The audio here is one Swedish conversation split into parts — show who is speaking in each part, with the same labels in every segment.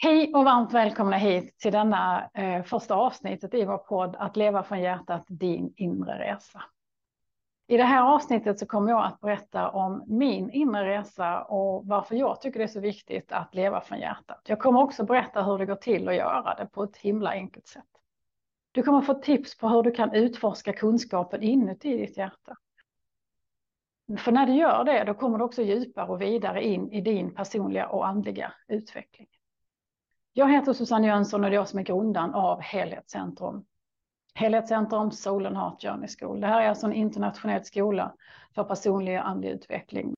Speaker 1: Hej och varmt välkomna hit till denna eh, första avsnittet i vår podd Att leva från hjärtat, din inre resa. I det här avsnittet så kommer jag att berätta om min inre resa och varför jag tycker det är så viktigt att leva från hjärtat. Jag kommer också berätta hur det går till att göra det på ett himla enkelt sätt. Du kommer få tips på hur du kan utforska kunskapen inuti ditt hjärta. För när du gör det, då kommer du också djupare och vidare in i din personliga och andliga utveckling. Jag heter Susanne Jönsson och det är jag som är grundaren av Helhetscentrum. Helhetscentrum Soul and Heart Journey School. Det här är alltså en internationell skola för personlig och andlig utveckling.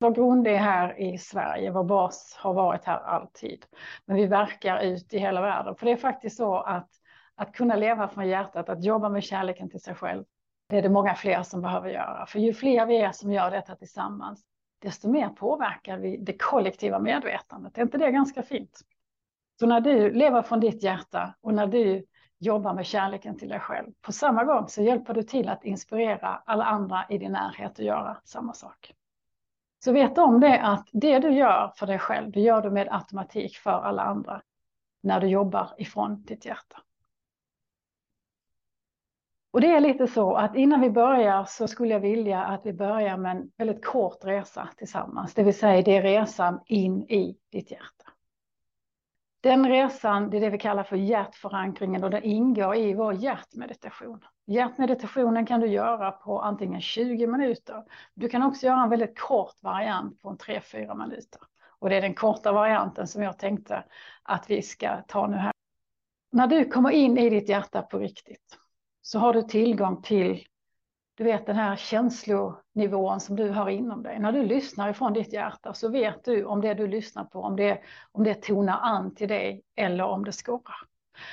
Speaker 1: Vår grund är här i Sverige, vår bas har varit här alltid. Men vi verkar ut i hela världen. För det är faktiskt så att att kunna leva från hjärtat, att jobba med kärleken till sig själv, det är det många fler som behöver göra. För ju fler vi är som gör detta tillsammans, desto mer påverkar vi det kollektiva medvetandet. Är inte det ganska fint? Så när du lever från ditt hjärta och när du jobbar med kärleken till dig själv, på samma gång så hjälper du till att inspirera alla andra i din närhet att göra samma sak. Så vet om det att det du gör för dig själv, det gör du med automatik för alla andra när du jobbar ifrån ditt hjärta. Och det är lite så att innan vi börjar så skulle jag vilja att vi börjar med en väldigt kort resa tillsammans, det vill säga det är resan in i ditt hjärta. Den resan, det är det vi kallar för hjärtförankringen och den ingår i vår hjärtmeditation. Hjärtmeditationen kan du göra på antingen 20 minuter. Du kan också göra en väldigt kort variant på 3-4 minuter. Och det är den korta varianten som jag tänkte att vi ska ta nu här. När du kommer in i ditt hjärta på riktigt så har du tillgång till du vet den här känslonivån som du har inom dig. När du lyssnar ifrån ditt hjärta så vet du om det du lyssnar på, om det, om det tonar an till dig eller om det skorrar.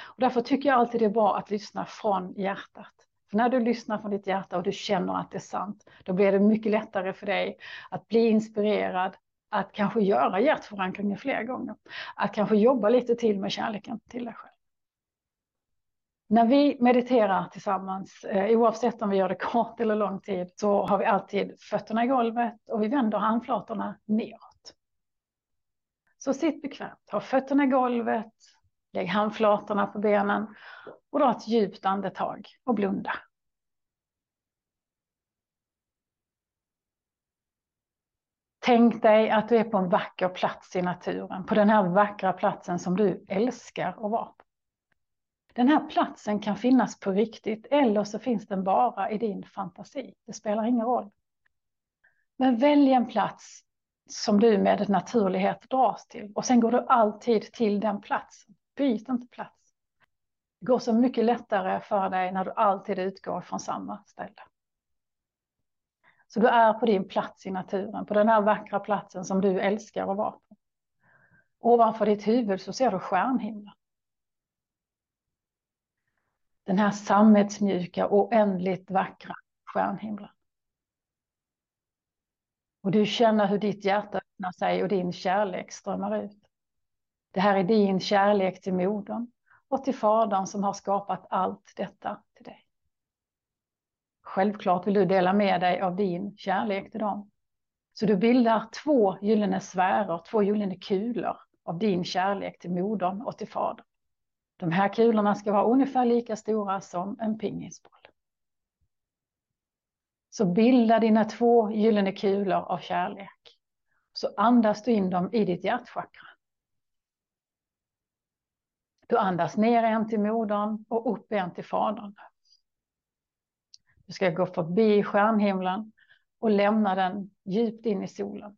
Speaker 1: Och därför tycker jag alltid det är bra att lyssna från hjärtat. För när du lyssnar från ditt hjärta och du känner att det är sant, då blir det mycket lättare för dig att bli inspirerad, att kanske göra hjärtförankringen fler gånger. Att kanske jobba lite till med kärleken till dig själv. När vi mediterar tillsammans, eh, oavsett om vi gör det kort eller lång tid, så har vi alltid fötterna i golvet och vi vänder handflatorna neråt. Så sitt bekvämt, ha fötterna i golvet, lägg handflatorna på benen och dra ett djupt andetag och blunda. Tänk dig att du är på en vacker plats i naturen, på den här vackra platsen som du älskar att vara på. Den här platsen kan finnas på riktigt eller så finns den bara i din fantasi. Det spelar ingen roll. Men välj en plats som du med naturlighet dras till och sen går du alltid till den platsen. Byt inte plats. Det går så mycket lättare för dig när du alltid utgår från samma ställe. Så du är på din plats i naturen, på den här vackra platsen som du älskar att vara på. Ovanför ditt huvud så ser du stjärnhimlen. Den här sammetsmjuka, oändligt vackra stjärnhimlen. Och du känner hur ditt hjärta öppnar sig och din kärlek strömmar ut. Det här är din kärlek till modern och till fadern som har skapat allt detta till dig. Självklart vill du dela med dig av din kärlek till dem. Så du bildar två gyllene sfärer, två gyllene kulor av din kärlek till modern och till fadern. De här kulorna ska vara ungefär lika stora som en pingisboll. Så bilda dina två gyllene kulor av kärlek. Så andas du in dem i ditt hjärtchakra. Du andas ner en till modern och upp en till fadern. Du ska gå förbi stjärnhimlen och lämna den djupt in i solen.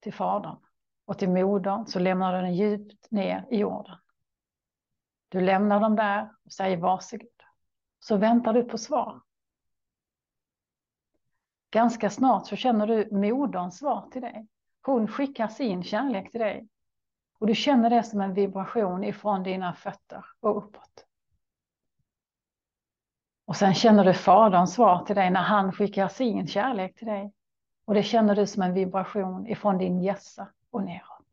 Speaker 1: Till fadern. Och till modern så lämnar du den djupt ner i jorden. Du lämnar dem där och säger varsågod. Så väntar du på svar. Ganska snart så känner du moderns svar till dig. Hon skickar sin kärlek till dig. Och du känner det som en vibration ifrån dina fötter och uppåt. Och sen känner du faderns svar till dig när han skickar sin kärlek till dig. Och det känner du som en vibration ifrån din hjässa och neråt.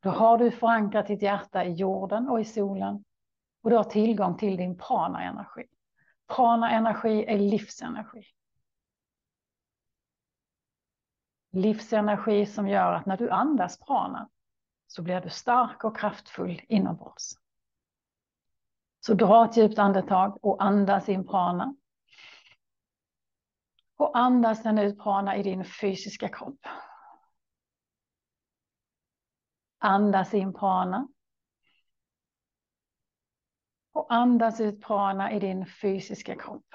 Speaker 1: Då har du förankrat ditt hjärta i jorden och i solen. Och du har tillgång till din prana-energi. Prana-energi är livsenergi. Livsenergi som gör att när du andas prana så blir du stark och kraftfull inombords. Så dra ett djupt andetag och andas in prana. Och andas den ut prana i din fysiska kropp. Andas in prana. Och andas ut prana i din fysiska kropp.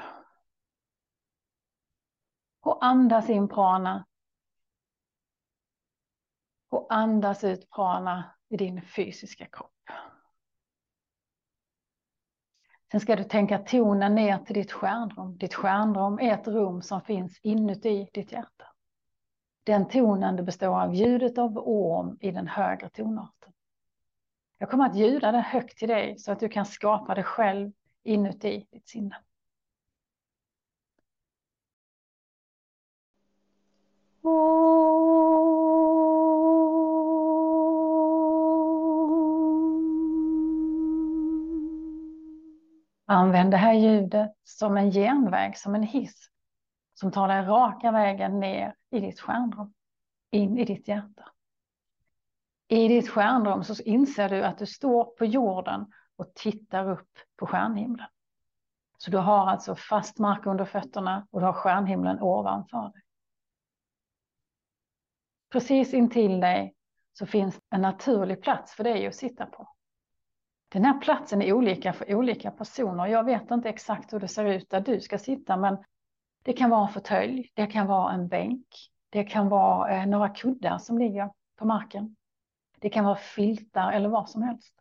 Speaker 1: Och andas in prana. Och andas ut prana i din fysiska kropp. Sen ska du tänka tonen ner till ditt stjärnrum. Ditt stjärnrum är ett rum som finns inuti ditt hjärta. Den tonen det består av ljudet av orm i den högre tonarten. Jag kommer att ljuda det högt till dig så att du kan skapa det själv inuti ditt sinne. Använd det här ljudet som en genväg, som en hiss som tar dig raka vägen ner i ditt stjärnrum, in i ditt hjärta. I ditt stjärnrum så inser du att du står på jorden och tittar upp på stjärnhimlen. Så du har alltså fast mark under fötterna och du har stjärnhimlen ovanför dig. Precis intill dig så finns en naturlig plats för dig att sitta på. Den här platsen är olika för olika personer. Jag vet inte exakt hur det ser ut där du ska sitta, men det kan vara en fåtölj, det kan vara en bänk, det kan vara eh, några kuddar som ligger på marken. Det kan vara filtar eller vad som helst.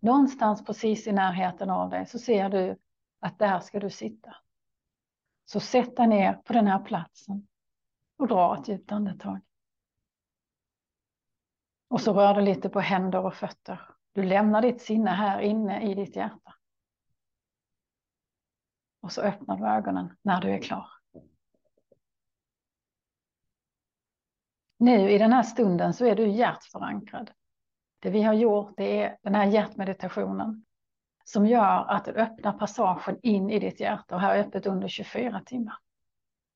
Speaker 1: Någonstans precis i närheten av dig så ser du att där ska du sitta. Så sätt dig ner på den här platsen och dra ett djupt andetag. Och så rör du lite på händer och fötter. Du lämnar ditt sinne här inne i ditt hjärta. Och så öppnar du ögonen när du är klar. Nu i den här stunden så är du hjärtförankrad. Det vi har gjort det är den här hjärtmeditationen som gör att du öppnar passagen in i ditt hjärta och här är öppet under 24 timmar.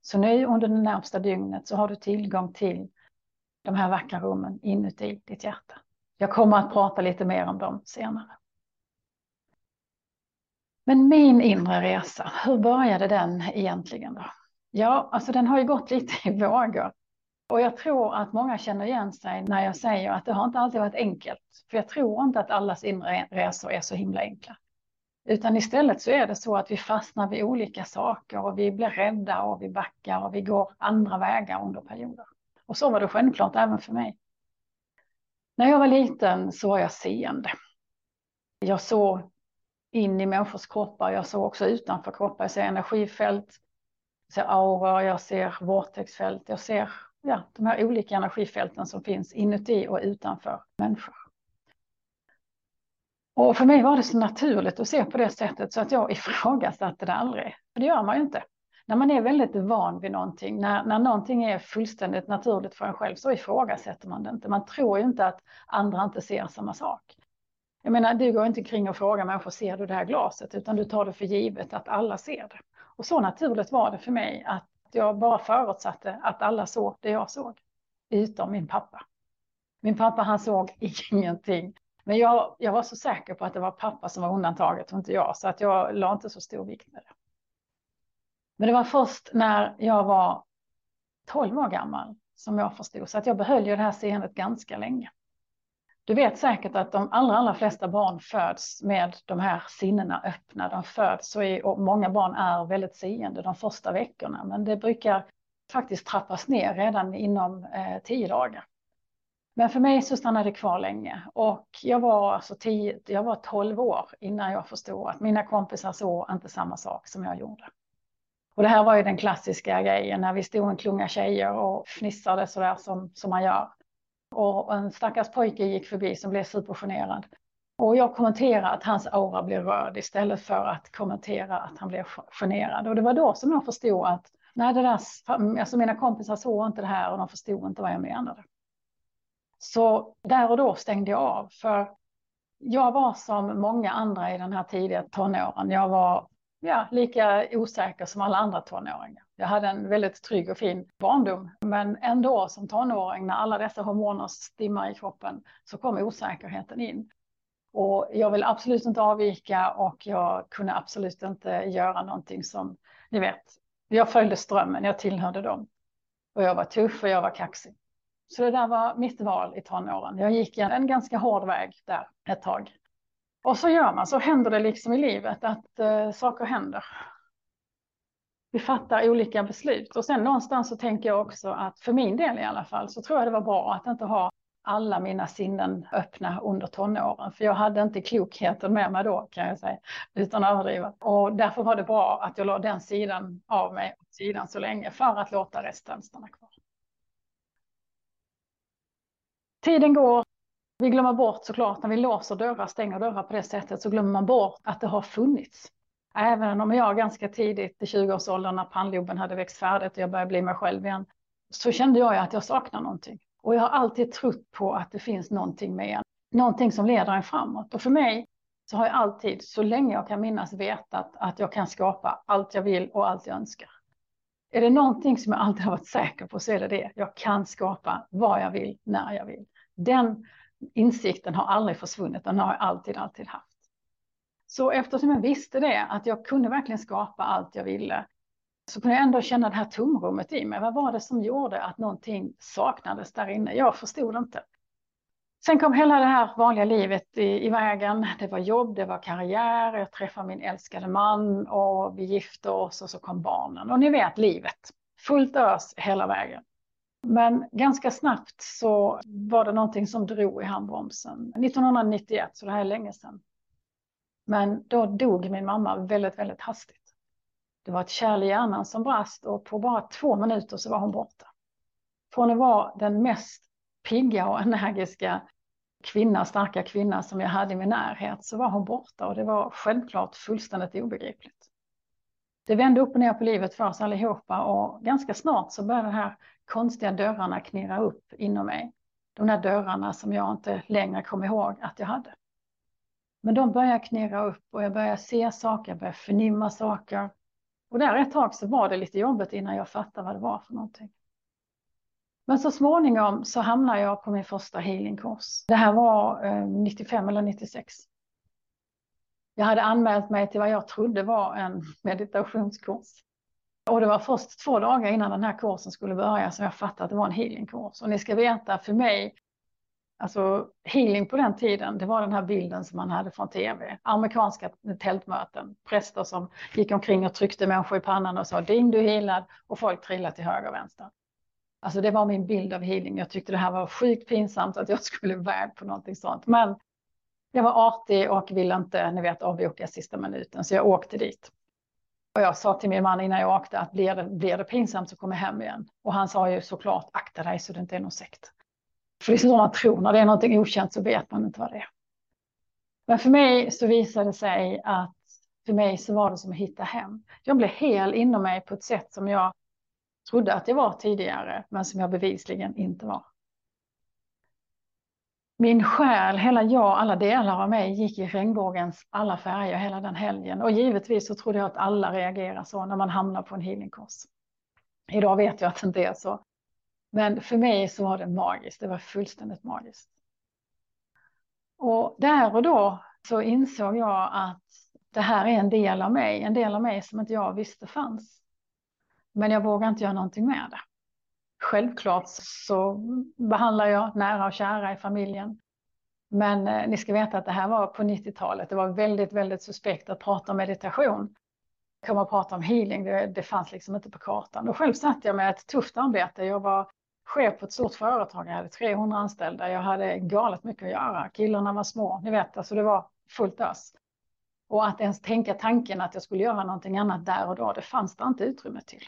Speaker 1: Så nu under det närmsta dygnet så har du tillgång till de här vackra rummen inuti ditt hjärta. Jag kommer att prata lite mer om dem senare. Men min inre resa, hur började den egentligen då? Ja, alltså den har ju gått lite i vågor. Och jag tror att många känner igen sig när jag säger att det har inte alltid varit enkelt. För jag tror inte att allas inre resor är så himla enkla. Utan istället så är det så att vi fastnar vid olika saker och vi blir rädda och vi backar och vi går andra vägar under perioder. Och så var det självklart även för mig. När jag var liten så var jag seende. Jag såg in i människors kroppar, jag såg också utanför kroppar. Jag ser energifält, jag ser auror, jag ser vortexfält, jag ser ja, de här olika energifälten som finns inuti och utanför människor. Och för mig var det så naturligt att se på det sättet så att jag ifrågasatte det aldrig. För det gör man ju inte. När man är väldigt van vid någonting, när, när någonting är fullständigt naturligt för en själv så ifrågasätter man det inte. Man tror ju inte att andra inte ser samma sak. Jag menar, du går inte kring och frågar människor, ser du det här glaset? Utan du tar det för givet att alla ser det. Och så naturligt var det för mig att jag bara förutsatte att alla såg det jag såg. Utom min pappa. Min pappa han såg ingenting. Men jag, jag var så säker på att det var pappa som var undantaget och inte jag. Så att jag la inte så stor vikt med det. Men det var först när jag var 12 år gammal som jag förstod. Så att jag behöll ju det här seendet ganska länge. Du vet säkert att de allra, allra flesta barn föds med de här sinnena öppna. De föds och, är, och många barn är väldigt seende de första veckorna. Men det brukar faktiskt trappas ner redan inom eh, tio dagar. Men för mig så stannade det kvar länge och jag var alltså tio, jag var 12 år innan jag förstod att mina kompisar såg inte samma sak som jag gjorde. Och det här var ju den klassiska grejen när vi stod en klunga tjejer och fnissade sådär som, som man gör. Och en stackars pojke gick förbi som blev supergenerad. Och jag kommenterade att hans aura blev röd istället för att kommentera att han blev generad. Och det var då som jag förstod att nej, det där, alltså mina kompisar såg inte det här och de förstod inte vad jag menade. Så där och då stängde jag av. För jag var som många andra i den här tidiga tonåren. Jag var ja, lika osäker som alla andra tonåringar. Jag hade en väldigt trygg och fin barndom, men ändå som tonåring när alla dessa hormoner stimmar i kroppen så kom osäkerheten in. Och jag vill absolut inte avvika och jag kunde absolut inte göra någonting som, ni vet, jag följde strömmen, jag tillhörde dem. Och jag var tuff och jag var kaxig. Så det där var mitt val i tonåren. Jag gick en, en ganska hård väg där ett tag. Och så gör man, så händer det liksom i livet att eh, saker händer. Vi fattar olika beslut och sen någonstans så tänker jag också att för min del i alla fall så tror jag det var bra att inte ha alla mina sinnen öppna under tonåren. För jag hade inte klokheten med mig då kan jag säga, utan överdriva. Och därför var det bra att jag la den sidan av mig åt sidan så länge för att låta resten stanna kvar. Tiden går. Vi glömmer bort såklart när vi låser dörrar, stänger dörrar på det sättet så glömmer man bort att det har funnits. Även om jag ganska tidigt i 20-årsåldern när pannloben hade växt färdigt och jag började bli mig själv igen så kände jag att jag saknar någonting. Och jag har alltid trott på att det finns någonting med en, någonting som leder en framåt. Och för mig så har jag alltid, så länge jag kan minnas, vetat att jag kan skapa allt jag vill och allt jag önskar. Är det någonting som jag alltid har varit säker på så är det det. Jag kan skapa vad jag vill, när jag vill. Den insikten har aldrig försvunnit, den har jag alltid, alltid haft. Så eftersom jag visste det, att jag kunde verkligen skapa allt jag ville, så kunde jag ändå känna det här tomrummet i mig. Vad var det som gjorde att någonting saknades där inne? Jag förstod inte. Sen kom hela det här vanliga livet i, i vägen. Det var jobb, det var karriär, jag träffade min älskade man och vi gifte oss och så kom barnen. Och ni vet livet, fullt ös hela vägen. Men ganska snabbt så var det någonting som drog i handbromsen. 1991, så det här är länge sedan. Men då dog min mamma väldigt, väldigt hastigt. Det var ett kärl i hjärnan som brast och på bara två minuter så var hon borta. Från att vara den mest pigga och energiska kvinna, starka kvinna som jag hade i min närhet så var hon borta och det var självklart fullständigt obegripligt. Det vände upp och ner på livet för oss allihopa och ganska snart så började de här konstiga dörrarna knirra upp inom mig. De där dörrarna som jag inte längre kom ihåg att jag hade. Men de börjar knirra upp och jag börjar se saker, jag börjar förnimma saker. Och där ett tag så var det lite jobbigt innan jag fattade vad det var för någonting. Men så småningom så hamnade jag på min första healingkurs. Det här var eh, 95 eller 96. Jag hade anmält mig till vad jag trodde var en meditationskurs. Och det var först två dagar innan den här kursen skulle börja som jag fattade att det var en healingkurs. Och ni ska veta, för mig, alltså healing på den tiden, det var den här bilden som man hade från tv. Amerikanska tältmöten, präster som gick omkring och tryckte människor i pannan och sa ding du är healad och folk trillade till höger och vänster. Alltså det var min bild av healing. Jag tyckte det här var sjukt pinsamt att jag skulle värd på någonting sånt. Men jag var artig och ville inte, ni vet, avboka sista minuten, så jag åkte dit. Och jag sa till min man innan jag åkte att blir det, blir det pinsamt så kommer jag hem igen. Och han sa ju såklart akta dig så det inte är någon sekt. För det är så man tror, när det är någonting okänt så vet man inte vad det är. Men för mig så visade det sig att för mig så var det som att hitta hem. Jag blev hel inom mig på ett sätt som jag trodde att jag var tidigare, men som jag bevisligen inte var. Min själ, hela jag, alla delar av mig gick i regnbågens alla färger hela den helgen. Och givetvis så trodde jag att alla reagerar så när man hamnar på en healingkurs. Idag vet jag att det inte är så. Men för mig så var det magiskt, det var fullständigt magiskt. Och där och då så insåg jag att det här är en del av mig, en del av mig som inte jag visste fanns. Men jag vågar inte göra någonting med det. Självklart så behandlar jag nära och kära i familjen. Men eh, ni ska veta att det här var på 90-talet. Det var väldigt, väldigt suspekt att prata om meditation. Komma och prata om healing, det, det fanns liksom inte på kartan. Och själv satt jag med ett tufft arbete. Jag var chef på ett stort företag. Jag hade 300 anställda. Jag hade galet mycket att göra. Killarna var små. Ni vet, alltså det var fullt ös. Och att ens tänka tanken att jag skulle göra någonting annat där och då, det fanns det inte utrymme till.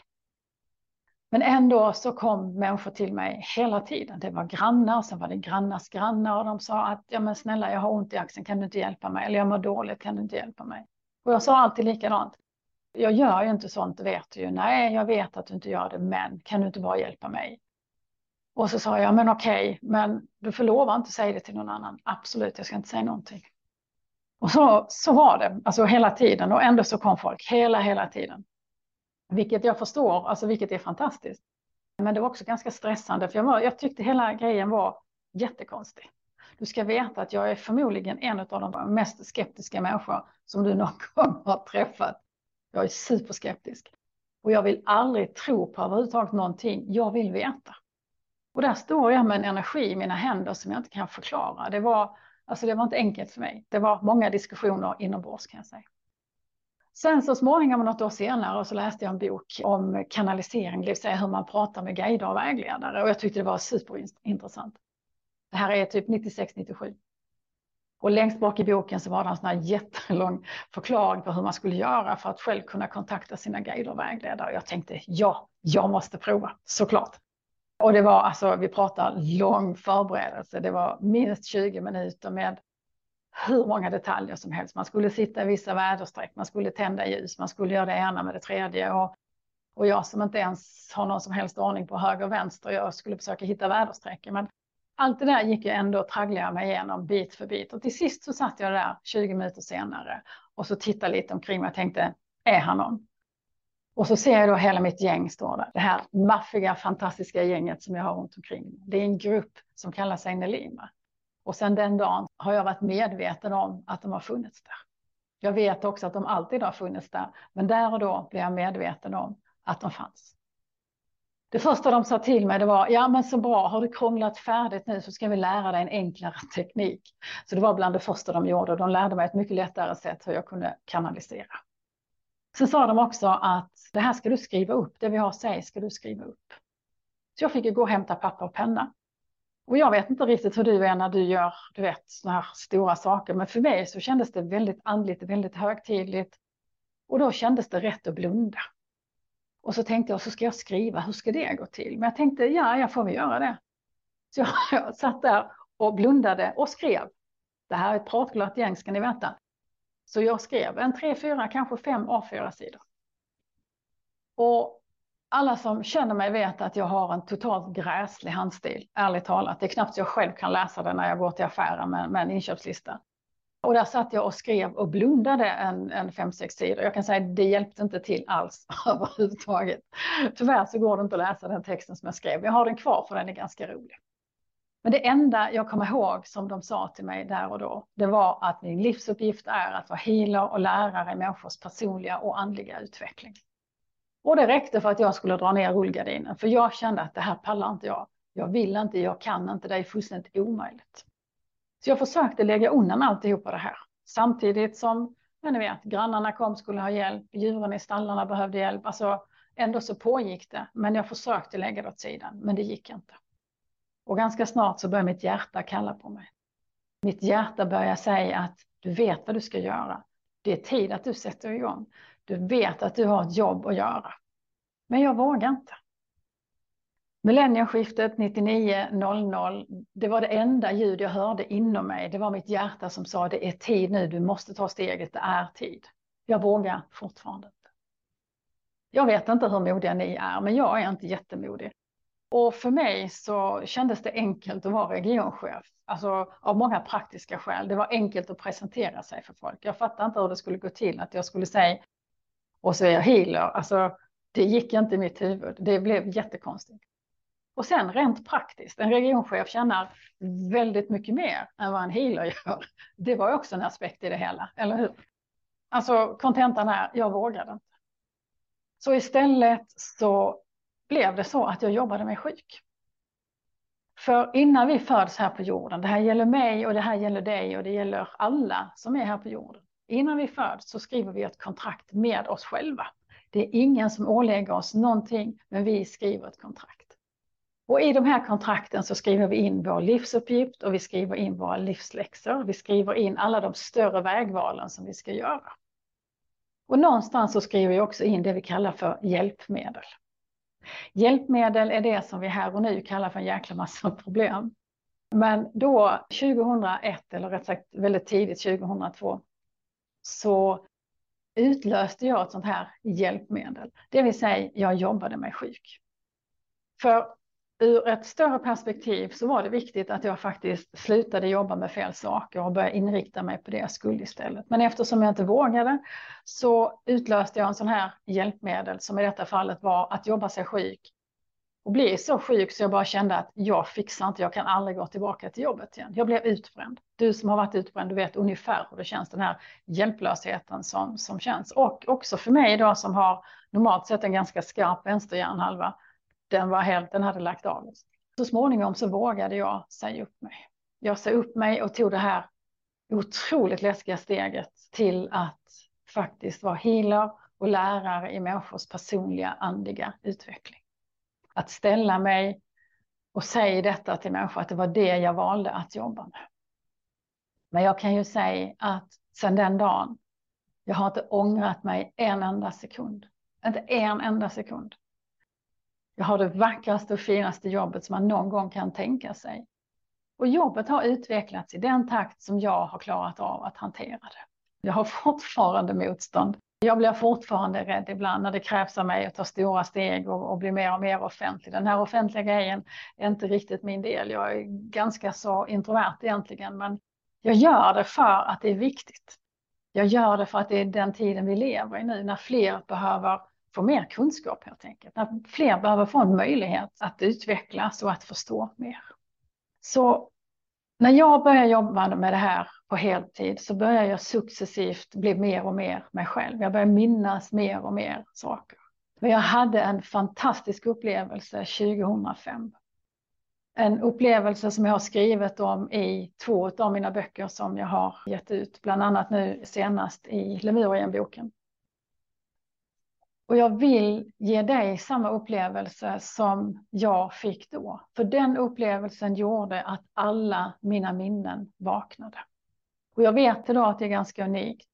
Speaker 1: Men ändå så kom människor till mig hela tiden. Det var grannar, sen var det grannars grannar och de sa att ja men snälla jag har ont i axeln, kan du inte hjälpa mig? Eller jag mår dåligt, kan du inte hjälpa mig? Och jag sa alltid likadant. Jag gör ju inte sånt, vet du ju. Nej, jag vet att du inte gör det, men kan du inte bara hjälpa mig? Och så sa jag, men okej, men du får lova inte säga det till någon annan. Absolut, jag ska inte säga någonting. Och så, så var det, alltså hela tiden. Och ändå så kom folk, hela, hela tiden. Vilket jag förstår, alltså vilket är fantastiskt. Men det var också ganska stressande, för jag, var, jag tyckte hela grejen var jättekonstig. Du ska veta att jag är förmodligen en av de mest skeptiska människor som du någon gång har träffat. Jag är superskeptisk. Och jag vill aldrig tro på överhuvudtaget någonting. Jag vill veta. Och där står jag med en energi i mina händer som jag inte kan förklara. Det var, alltså det var inte enkelt för mig. Det var många diskussioner inombords kan jag säga. Sen så småningom, något år senare, så läste jag en bok om kanalisering, det vill säga hur man pratar med guider och vägledare. Och jag tyckte det var superintressant. Det här är typ 96-97. Och längst bak i boken så var det en sån här jättelång förklaring på hur man skulle göra för att själv kunna kontakta sina guider och vägledare. Och jag tänkte, ja, jag måste prova, såklart. Och det var alltså, vi pratar lång förberedelse. Det var minst 20 minuter med hur många detaljer som helst. Man skulle sitta i vissa väderstreck, man skulle tända ljus, man skulle göra det ena med det tredje. Och, och jag som inte ens har någon som helst ordning på höger och vänster, jag skulle försöka hitta väderstrecken. Men allt det där gick jag ändå traggla mig igenom bit för bit. Och till sist så satt jag där 20 minuter senare och så tittade lite omkring mig och tänkte, är han någon? Och så ser jag då hela mitt gäng står där. Det här maffiga, fantastiska gänget som jag har runt omkring. Det är en grupp som kallar sig Nelima. Och sedan den dagen har jag varit medveten om att de har funnits där. Jag vet också att de alltid har funnits där, men där och då blev jag medveten om att de fanns. Det första de sa till mig det var, ja men så bra, har du krånglat färdigt nu så ska vi lära dig en enklare teknik. Så det var bland det första de gjorde de lärde mig ett mycket lättare sätt hur jag kunde kanalisera. Sen sa de också att det här ska du skriva upp, det vi har säg ska du skriva upp. Så jag fick ju gå och hämta papper och penna. Och jag vet inte riktigt hur du är när du gör, du vet, såna här stora saker. Men för mig så kändes det väldigt andligt, väldigt högtidligt. Och då kändes det rätt att blunda. Och så tänkte jag, så ska jag skriva, hur ska det gå till? Men jag tänkte, ja, jag får väl göra det. Så jag, jag satt där och blundade och skrev. Det här är ett pratglatt gäng, ska ni veta. Så jag skrev en tre, fyra, kanske fem A4-sidor. Och alla som känner mig vet att jag har en totalt gräslig handstil, ärligt talat. Det är knappt jag själv kan läsa det när jag går till affären med, med en inköpslista. Och där satt jag och skrev och blundade en, en fem, sex sidor. Jag kan säga att det hjälpte inte till alls överhuvudtaget. Tyvärr så går det inte att läsa den texten som jag skrev. Jag har den kvar för den är ganska rolig. Men det enda jag kommer ihåg som de sa till mig där och då, det var att min livsuppgift är att vara healer och lärare i människors personliga och andliga utveckling. Och det räckte för att jag skulle dra ner rullgardinen, för jag kände att det här pallar inte jag. Jag vill inte, jag kan inte, det är fullständigt omöjligt. Så jag försökte lägga undan alltihopa det här. Samtidigt som, men ni vet, grannarna kom, skulle ha hjälp, djuren i stallarna behövde hjälp. Alltså, ändå så pågick det, men jag försökte lägga det åt sidan, men det gick inte. Och ganska snart så börjar mitt hjärta kalla på mig. Mitt hjärta börjar säga att du vet vad du ska göra. Det är tid att du sätter igång. Du vet att du har ett jobb att göra. Men jag vågar inte. Millennieskiftet 99.00, det var det enda ljud jag hörde inom mig. Det var mitt hjärta som sa det är tid nu, du måste ta steget, det är tid. Jag vågar fortfarande inte. Jag vet inte hur modiga ni är, men jag är inte jättemodig. Och för mig så kändes det enkelt att vara regionchef, alltså av många praktiska skäl. Det var enkelt att presentera sig för folk. Jag fattade inte hur det skulle gå till att jag skulle säga och så är jag healer. Alltså, det gick inte i mitt huvud. Det blev jättekonstigt. Och sen rent praktiskt, en regionchef tjänar väldigt mycket mer än vad en healer gör. Det var också en aspekt i det hela, eller hur? Alltså kontentan är, jag vågade inte. Så istället så blev det så att jag jobbade mig sjuk. För innan vi föds här på jorden, det här gäller mig och det här gäller dig och det gäller alla som är här på jorden. Innan vi föds så skriver vi ett kontrakt med oss själva. Det är ingen som ålägger oss någonting, men vi skriver ett kontrakt. Och i de här kontrakten så skriver vi in vår livsuppgift och vi skriver in våra livsläxor. Vi skriver in alla de större vägvalen som vi ska göra. Och någonstans så skriver vi också in det vi kallar för hjälpmedel. Hjälpmedel är det som vi här och nu kallar för en jäkla massa problem. Men då 2001, eller rätt sagt väldigt tidigt 2002, så utlöste jag ett sånt här hjälpmedel. Det vill säga, jag jobbade mig sjuk. För ur ett större perspektiv så var det viktigt att jag faktiskt slutade jobba med fel saker och började inrikta mig på det jag skulle istället. Men eftersom jag inte vågade så utlöste jag en sån här hjälpmedel som i detta fallet var att jobba sig sjuk och bli så sjuk så jag bara kände att jag fixar inte, jag kan aldrig gå tillbaka till jobbet igen. Jag blev utbränd. Du som har varit utbränd, du vet ungefär hur det känns, den här hjälplösheten som, som känns. Och också för mig då som har normalt sett en ganska skarp vänsterhjärnhalva, den var helt, den hade lagt av. Så småningom så vågade jag säga upp mig. Jag sa upp mig och tog det här otroligt läskiga steget till att faktiskt vara healer och lärare i människors personliga andliga utveckling. Att ställa mig och säga detta till människor, att det var det jag valde att jobba med. Men jag kan ju säga att sedan den dagen, jag har inte ångrat mig en enda sekund. Inte en enda sekund. Jag har det vackraste och finaste jobbet som man någon gång kan tänka sig. Och jobbet har utvecklats i den takt som jag har klarat av att hantera det. Jag har fortfarande motstånd. Jag blir fortfarande rädd ibland när det krävs av mig att ta stora steg och, och bli mer och mer offentlig. Den här offentliga grejen är inte riktigt min del. Jag är ganska så introvert egentligen, men jag gör det för att det är viktigt. Jag gör det för att det är den tiden vi lever i nu, när fler behöver få mer kunskap helt enkelt. När fler behöver få en möjlighet att utvecklas och att förstå mer. Så när jag börjar jobba med det här på heltid så börjar jag successivt bli mer och mer mig själv. Jag börjar minnas mer och mer saker. Men jag hade en fantastisk upplevelse 2005. En upplevelse som jag har skrivit om i två av mina böcker som jag har gett ut, bland annat nu senast i Lemurienboken. Och jag vill ge dig samma upplevelse som jag fick då. För den upplevelsen gjorde att alla mina minnen vaknade. Och jag vet idag att det är ganska unikt.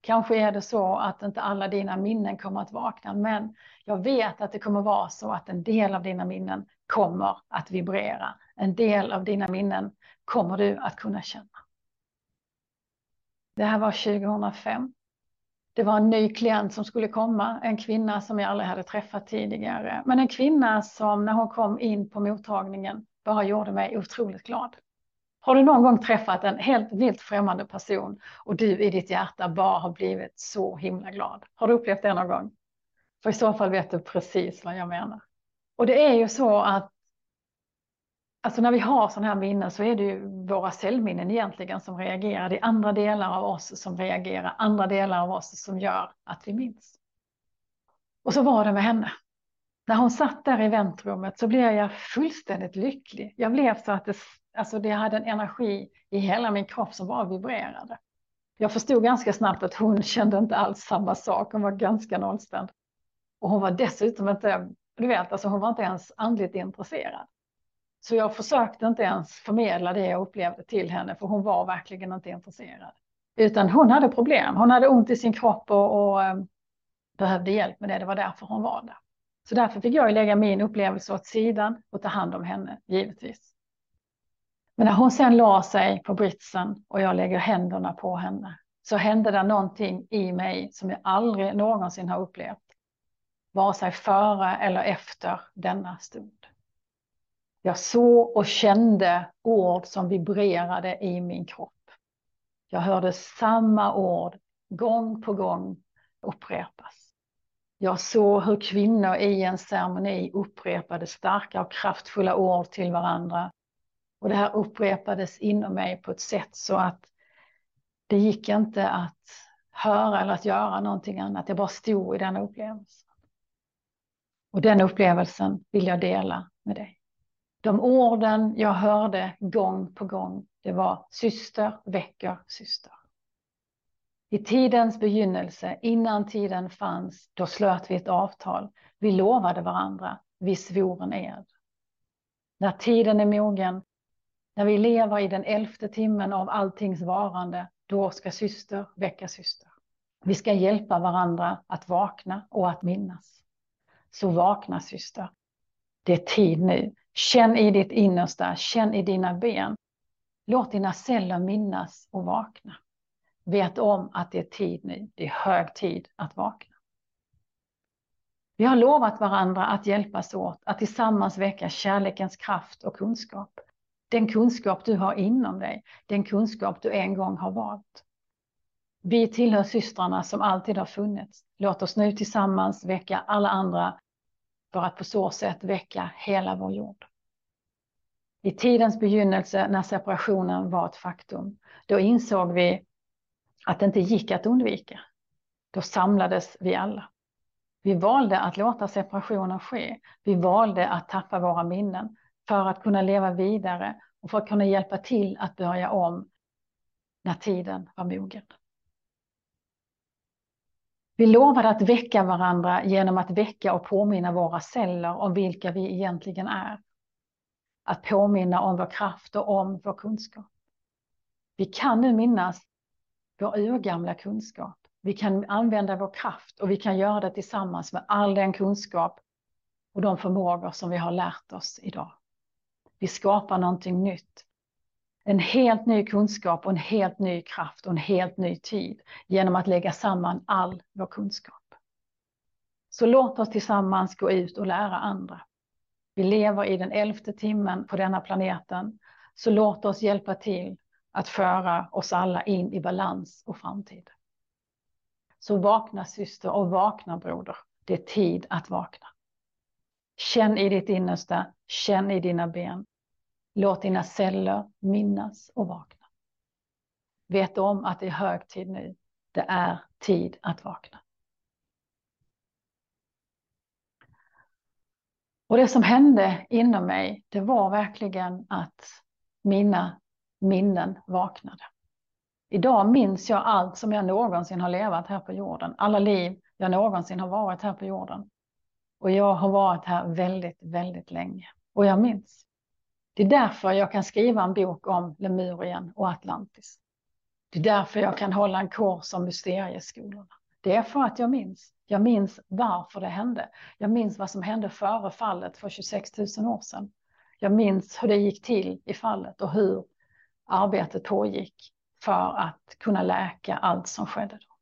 Speaker 1: Kanske är det så att inte alla dina minnen kommer att vakna, men jag vet att det kommer vara så att en del av dina minnen kommer att vibrera. En del av dina minnen kommer du att kunna känna. Det här var 2005. Det var en ny klient som skulle komma, en kvinna som jag aldrig hade träffat tidigare. Men en kvinna som när hon kom in på mottagningen bara gjorde mig otroligt glad. Har du någon gång träffat en helt vilt främmande person och du i ditt hjärta bara har blivit så himla glad? Har du upplevt det någon gång? För i så fall vet du precis vad jag menar. Och det är ju så att Alltså när vi har sådana här minnen så är det ju våra cellminnen egentligen som reagerar. Det är andra delar av oss som reagerar, andra delar av oss som gör att vi minns. Och så var det med henne. När hon satt där i väntrummet så blev jag fullständigt lycklig. Jag blev så att det, alltså det hade en energi i hela min kropp som bara vibrerade. Jag förstod ganska snabbt att hon kände inte alls samma sak. Hon var ganska nollställd. Och hon var dessutom inte, du vet, alltså hon var inte ens andligt intresserad. Så jag försökte inte ens förmedla det jag upplevde till henne, för hon var verkligen inte intresserad. Utan hon hade problem. Hon hade ont i sin kropp och, och um, behövde hjälp med det. Det var därför hon var där. Så därför fick jag lägga min upplevelse åt sidan och ta hand om henne, givetvis. Men när hon sen la sig på britsen och jag lägger händerna på henne så hände det någonting i mig som jag aldrig någonsin har upplevt. Vare sig före eller efter denna stund. Jag såg och kände ord som vibrerade i min kropp. Jag hörde samma ord gång på gång upprepas. Jag såg hur kvinnor i en ceremoni upprepade starka och kraftfulla ord till varandra och det här upprepades inom mig på ett sätt så att det gick inte att höra eller att göra någonting annat. Jag bara stod i den upplevelsen. Och den upplevelsen vill jag dela med dig. De orden jag hörde gång på gång, det var syster väcker syster. I tidens begynnelse, innan tiden fanns, då slöt vi ett avtal. Vi lovade varandra, vi svor en ed. När tiden är mogen när vi lever i den elfte timmen av alltings varande, då ska syster väcka syster. Vi ska hjälpa varandra att vakna och att minnas. Så vakna syster. Det är tid nu. Känn i ditt innersta, känn i dina ben. Låt dina celler minnas och vakna. Vet om att det är tid nu. Det är hög tid att vakna. Vi har lovat varandra att hjälpas åt, att tillsammans väcka kärlekens kraft och kunskap. Den kunskap du har inom dig, den kunskap du en gång har valt. Vi tillhör systrarna som alltid har funnits. Låt oss nu tillsammans väcka alla andra för att på så sätt väcka hela vår jord. I tidens begynnelse när separationen var ett faktum, då insåg vi att det inte gick att undvika. Då samlades vi alla. Vi valde att låta separationen ske. Vi valde att tappa våra minnen för att kunna leva vidare och för att kunna hjälpa till att börja om när tiden var mogen. Vi lovade att väcka varandra genom att väcka och påminna våra celler om vilka vi egentligen är. Att påminna om vår kraft och om vår kunskap. Vi kan nu minnas vår urgamla kunskap. Vi kan använda vår kraft och vi kan göra det tillsammans med all den kunskap och de förmågor som vi har lärt oss idag. Vi skapar någonting nytt. En helt ny kunskap och en helt ny kraft och en helt ny tid genom att lägga samman all vår kunskap. Så låt oss tillsammans gå ut och lära andra. Vi lever i den elfte timmen på denna planeten, så låt oss hjälpa till att föra oss alla in i balans och framtid. Så vakna syster och vakna broder. Det är tid att vakna. Känn i ditt innersta, känn i dina ben. Låt dina celler minnas och vakna. Vet om att det är hög tid nu. Det är tid att vakna. Och det som hände inom mig, det var verkligen att mina minnen vaknade. Idag minns jag allt som jag någonsin har levat här på jorden. Alla liv jag någonsin har varit här på jorden. Och jag har varit här väldigt, väldigt länge. Och jag minns. Det är därför jag kan skriva en bok om Lemurien och Atlantis. Det är därför jag kan hålla en kurs om mysterieskolorna. Det är för att jag minns. Jag minns varför det hände. Jag minns vad som hände före fallet för 26 000 år sedan. Jag minns hur det gick till i fallet och hur arbetet pågick för att kunna läka allt som skedde. Då.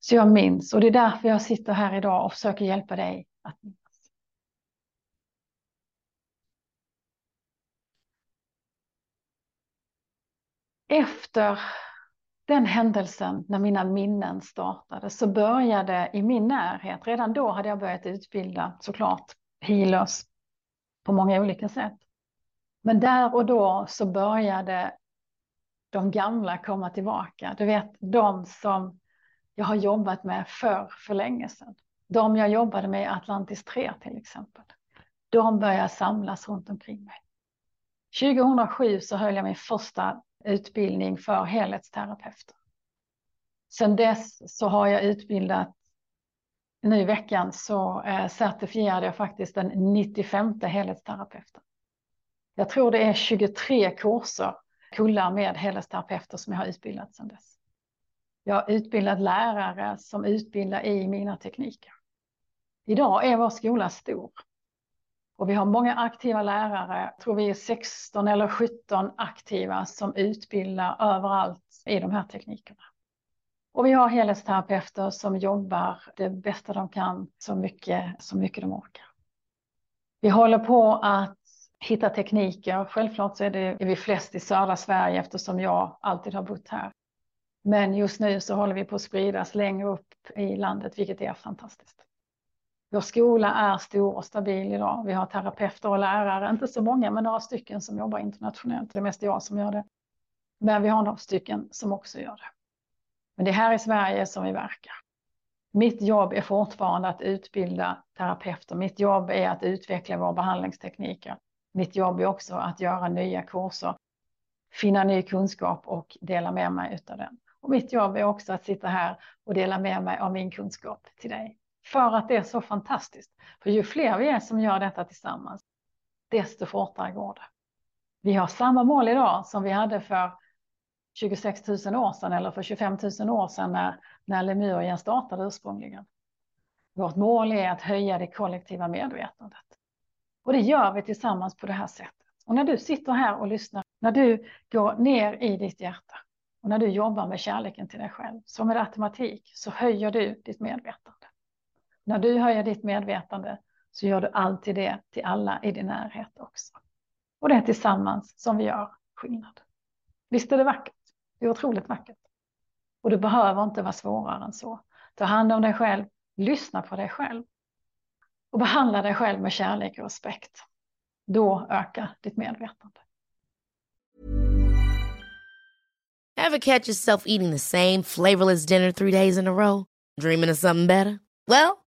Speaker 1: Så jag minns och det är därför jag sitter här idag och försöker hjälpa dig att minnas. Efter den händelsen, när mina minnen startade, så började i min närhet, redan då hade jag börjat utbilda såklart healers på många olika sätt. Men där och då så började de gamla komma tillbaka. Du vet, de som jag har jobbat med för, för länge sedan. De jag jobbade med i Atlantis 3 till exempel, de började samlas runt omkring mig. 2007 så höll jag min första utbildning för helhetsterapeuter. Sedan dess så har jag utbildat, nu i veckan så eh, certifierade jag faktiskt den 95 helhetsterapeuten. Jag tror det är 23 kurser, kullar med helhetsterapeuter som jag har utbildat sedan dess. Jag har utbildat lärare som utbildar i mina tekniker. Idag är vår skola stor. Och vi har många aktiva lärare, jag tror vi är 16 eller 17 aktiva som utbildar överallt i de här teknikerna. Och vi har helhetsterapeuter som jobbar det bästa de kan så mycket, så mycket de orkar. Vi håller på att hitta tekniker. Självklart så är, det, är vi flest i södra Sverige eftersom jag alltid har bott här. Men just nu så håller vi på att spridas längre upp i landet, vilket är fantastiskt. Vår skola är stor och stabil idag. Vi har terapeuter och lärare, inte så många, men några stycken som jobbar internationellt. Det är mest jag som gör det. Men vi har några stycken som också gör det. Men det är här i Sverige som vi verkar. Mitt jobb är fortfarande att utbilda terapeuter. Mitt jobb är att utveckla våra behandlingstekniker. Mitt jobb är också att göra nya kurser, finna ny kunskap och dela med mig av den. Och mitt jobb är också att sitta här och dela med mig av min kunskap till dig. För att det är så fantastiskt. För ju fler vi är som gör detta tillsammans, desto fortare går det. Vi har samma mål idag som vi hade för 26 000 år sedan eller för 25 000 år sedan när, när Lemurien startade ursprungligen. Vårt mål är att höja det kollektiva medvetandet. Och det gör vi tillsammans på det här sättet. Och när du sitter här och lyssnar, när du går ner i ditt hjärta och när du jobbar med kärleken till dig själv, som med automatik, så höjer du ditt medvetande. När du höjer ditt medvetande så gör du alltid det till alla i din närhet också. Och det är tillsammans som vi gör skillnad. Visst är det vackert? Det är otroligt vackert. Och det behöver inte vara svårare än så. Ta hand om dig själv, lyssna på dig själv och behandla dig själv med kärlek och respekt. Då ökar ditt medvetande.
Speaker 2: Have catch yourself eating the same flavorless dinner three days in a row? Dreaming of something better? Well,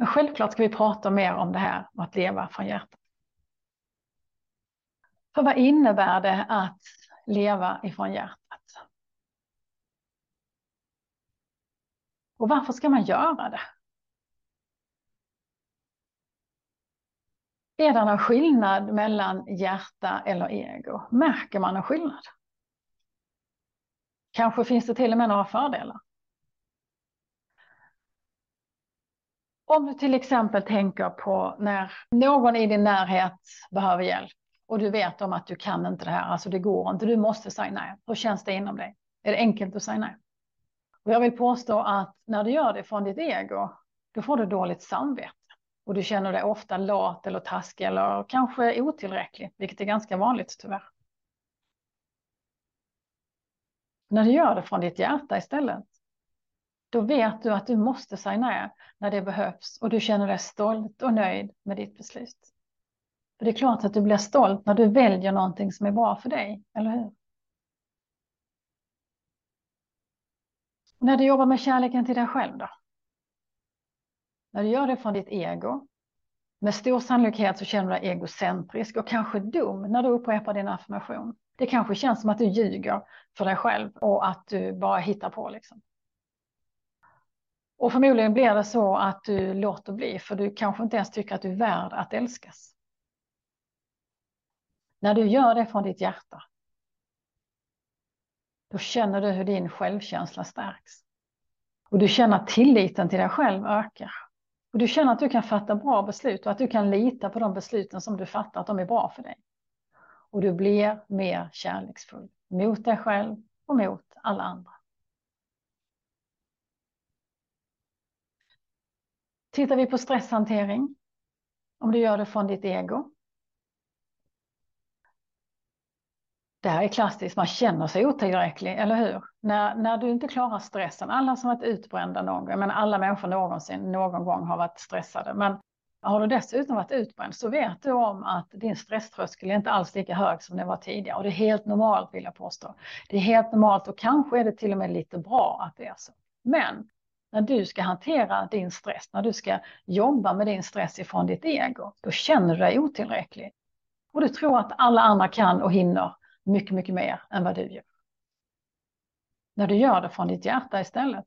Speaker 1: Men självklart ska vi prata mer om det här och att leva från hjärtat. För vad innebär det att leva ifrån hjärtat? Och varför ska man göra det? Är det någon skillnad mellan hjärta eller ego? Märker man en skillnad? Kanske finns det till och med några fördelar. Om du till exempel tänker på när någon i din närhet behöver hjälp och du vet om att du kan inte det här, alltså det går inte, du måste säga nej. Hur känns det inom dig? Är det enkelt att säga nej? Och jag vill påstå att när du gör det från ditt ego, då får du dåligt samvete. Och du känner dig ofta lat eller taskig eller kanske otillräcklig, vilket är ganska vanligt tyvärr. När du gör det från ditt hjärta istället, då vet du att du måste säga nej när det behövs och du känner dig stolt och nöjd med ditt beslut. För det är klart att du blir stolt när du väljer någonting som är bra för dig, eller hur? När du jobbar med kärleken till dig själv då? När du gör det från ditt ego, med stor sannolikhet så känner du dig egocentrisk och kanske dum när du upprepar din affirmation. Det kanske känns som att du ljuger för dig själv och att du bara hittar på liksom. Och förmodligen blir det så att du låter bli, för du kanske inte ens tycker att du är värd att älskas. När du gör det från ditt hjärta, då känner du hur din självkänsla stärks. Och du känner att tilliten till dig själv ökar. Och du känner att du kan fatta bra beslut och att du kan lita på de besluten som du fattar, att de är bra för dig. Och du blir mer kärleksfull mot dig själv och mot alla andra. Tittar vi på stresshantering, om du gör det från ditt ego. Det här är klassiskt, man känner sig otillräcklig, eller hur? När, när du inte klarar stressen, alla som varit utbrända någon gång, men alla människor någonsin någon gång har varit stressade, men har du dessutom varit utbränd så vet du om att din stresströskel är inte alls lika hög som den var tidigare. Och det är helt normalt vill jag påstå. Det är helt normalt och kanske är det till och med lite bra att det är så. Men när du ska hantera din stress, när du ska jobba med din stress ifrån ditt ego, då känner du dig otillräcklig. Och du tror att alla andra kan och hinner mycket, mycket mer än vad du gör. När du gör det från ditt hjärta istället,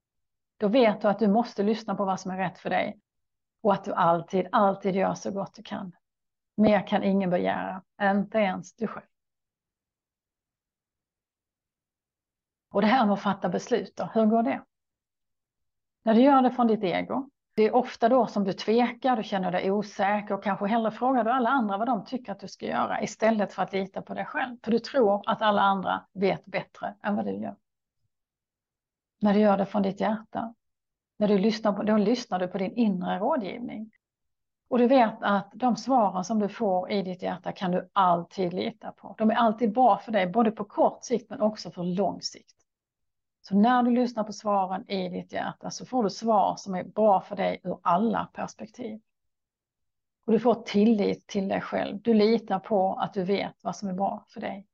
Speaker 1: då vet du att du måste lyssna på vad som är rätt för dig och att du alltid, alltid gör så gott du kan. Mer kan ingen begära, inte ens du själv. Och det här med att fatta beslut då, hur går det? När du gör det från ditt ego, det är ofta då som du tvekar, du känner dig osäker och kanske hellre frågar du alla andra vad de tycker att du ska göra istället för att lita på dig själv. För du tror att alla andra vet bättre än vad du gör. När du gör det från ditt hjärta, när du lyssnar på, då lyssnar du på din inre rådgivning. Och du vet att de svaren som du får i ditt hjärta kan du alltid lita på. De är alltid bra för dig, både på kort sikt men också för lång sikt. Så när du lyssnar på svaren i ditt hjärta så får du svar som är bra för dig ur alla perspektiv. Och du får tillit till dig själv. Du litar på att du vet vad som är bra för dig.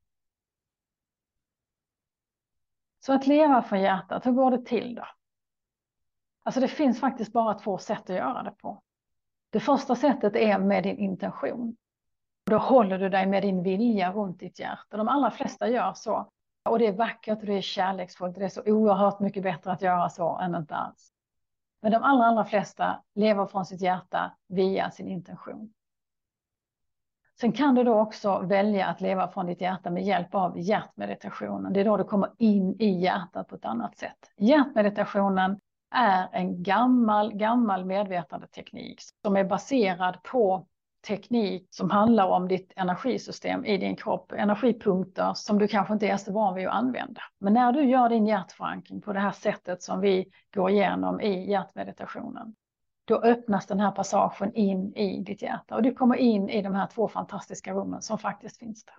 Speaker 1: Så att leva från hjärtat, hur går det till då? Alltså det finns faktiskt bara två sätt att göra det på. Det första sättet är med din intention. Då håller du dig med din vilja runt ditt hjärta. De allra flesta gör så. Och det är vackert och det är kärleksfullt. Det är så oerhört mycket bättre att göra så än inte alls. Men de allra, allra flesta lever från sitt hjärta via sin intention. Sen kan du då också välja att leva från ditt hjärta med hjälp av hjärtmeditationen. Det är då du kommer in i hjärtat på ett annat sätt. Hjärtmeditationen är en gammal, gammal medvetandeteknik som är baserad på teknik som handlar om ditt energisystem i din kropp, energipunkter som du kanske inte är så van vid att använda. Men när du gör din hjärtförankring på det här sättet som vi går igenom i hjärtmeditationen, då öppnas den här passagen in i ditt hjärta och du kommer in i de här två fantastiska rummen som faktiskt finns där.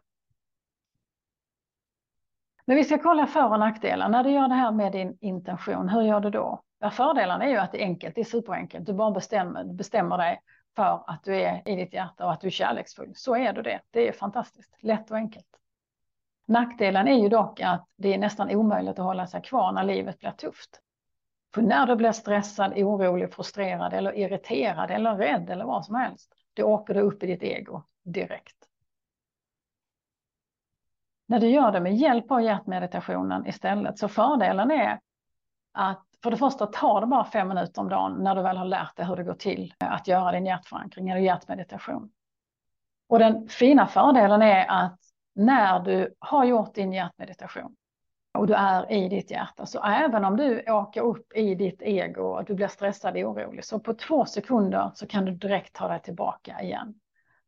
Speaker 1: Men vi ska kolla för och nackdelar. När du gör det här med din intention, hur gör du då? Ja, fördelen är ju att det är enkelt, det är superenkelt. Du bara bestämmer, bestämmer dig för att du är i ditt hjärta och att du är kärleksfull. Så är du det. Det är fantastiskt, lätt och enkelt. Nackdelen är ju dock att det är nästan omöjligt att hålla sig kvar när livet blir tufft. För när du blir stressad, orolig, frustrerad eller irriterad eller rädd eller vad som helst, då åker du upp i ditt ego direkt. När du gör det med hjälp av hjärtmeditationen istället, så fördelen är att för det första tar det bara fem minuter om dagen när du väl har lärt dig hur det går till att göra din hjärtförankring eller hjärtmeditation. Och den fina fördelen är att när du har gjort din hjärtmeditation och du är i ditt hjärta, så även om du åker upp i ditt ego och du blir stressad och orolig, så på två sekunder så kan du direkt ta dig tillbaka igen.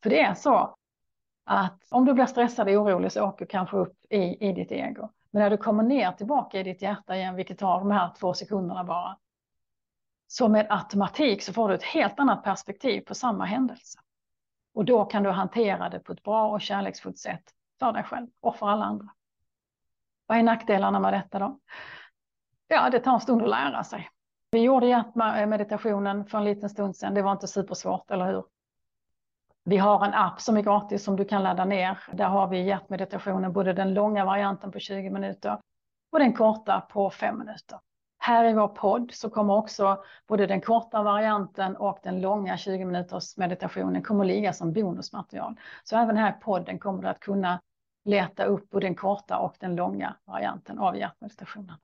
Speaker 1: För det är så att om du blir stressad och orolig så åker du kanske upp i, i ditt ego. Men när du kommer ner tillbaka i ditt hjärta igen, vilket tar de här två sekunderna bara, så med automatik så får du ett helt annat perspektiv på samma händelse. Och då kan du hantera det på ett bra och kärleksfullt sätt för dig själv och för alla andra. Vad är nackdelarna med detta då? Ja, det tar en stund att lära sig. Vi gjorde hjärtmeditationen för en liten stund sedan. Det var inte supersvårt, eller hur? Vi har en app som är gratis som du kan ladda ner. Där har vi hjärtmeditationen, både den långa varianten på 20 minuter och den korta på 5 minuter. Här i vår podd så kommer också både den korta varianten och den långa 20 minuters meditationen kommer att ligga som bonusmaterial. Så även här i podden kommer du att kunna leta upp både den korta och den långa varianten av hjärtmeditationen.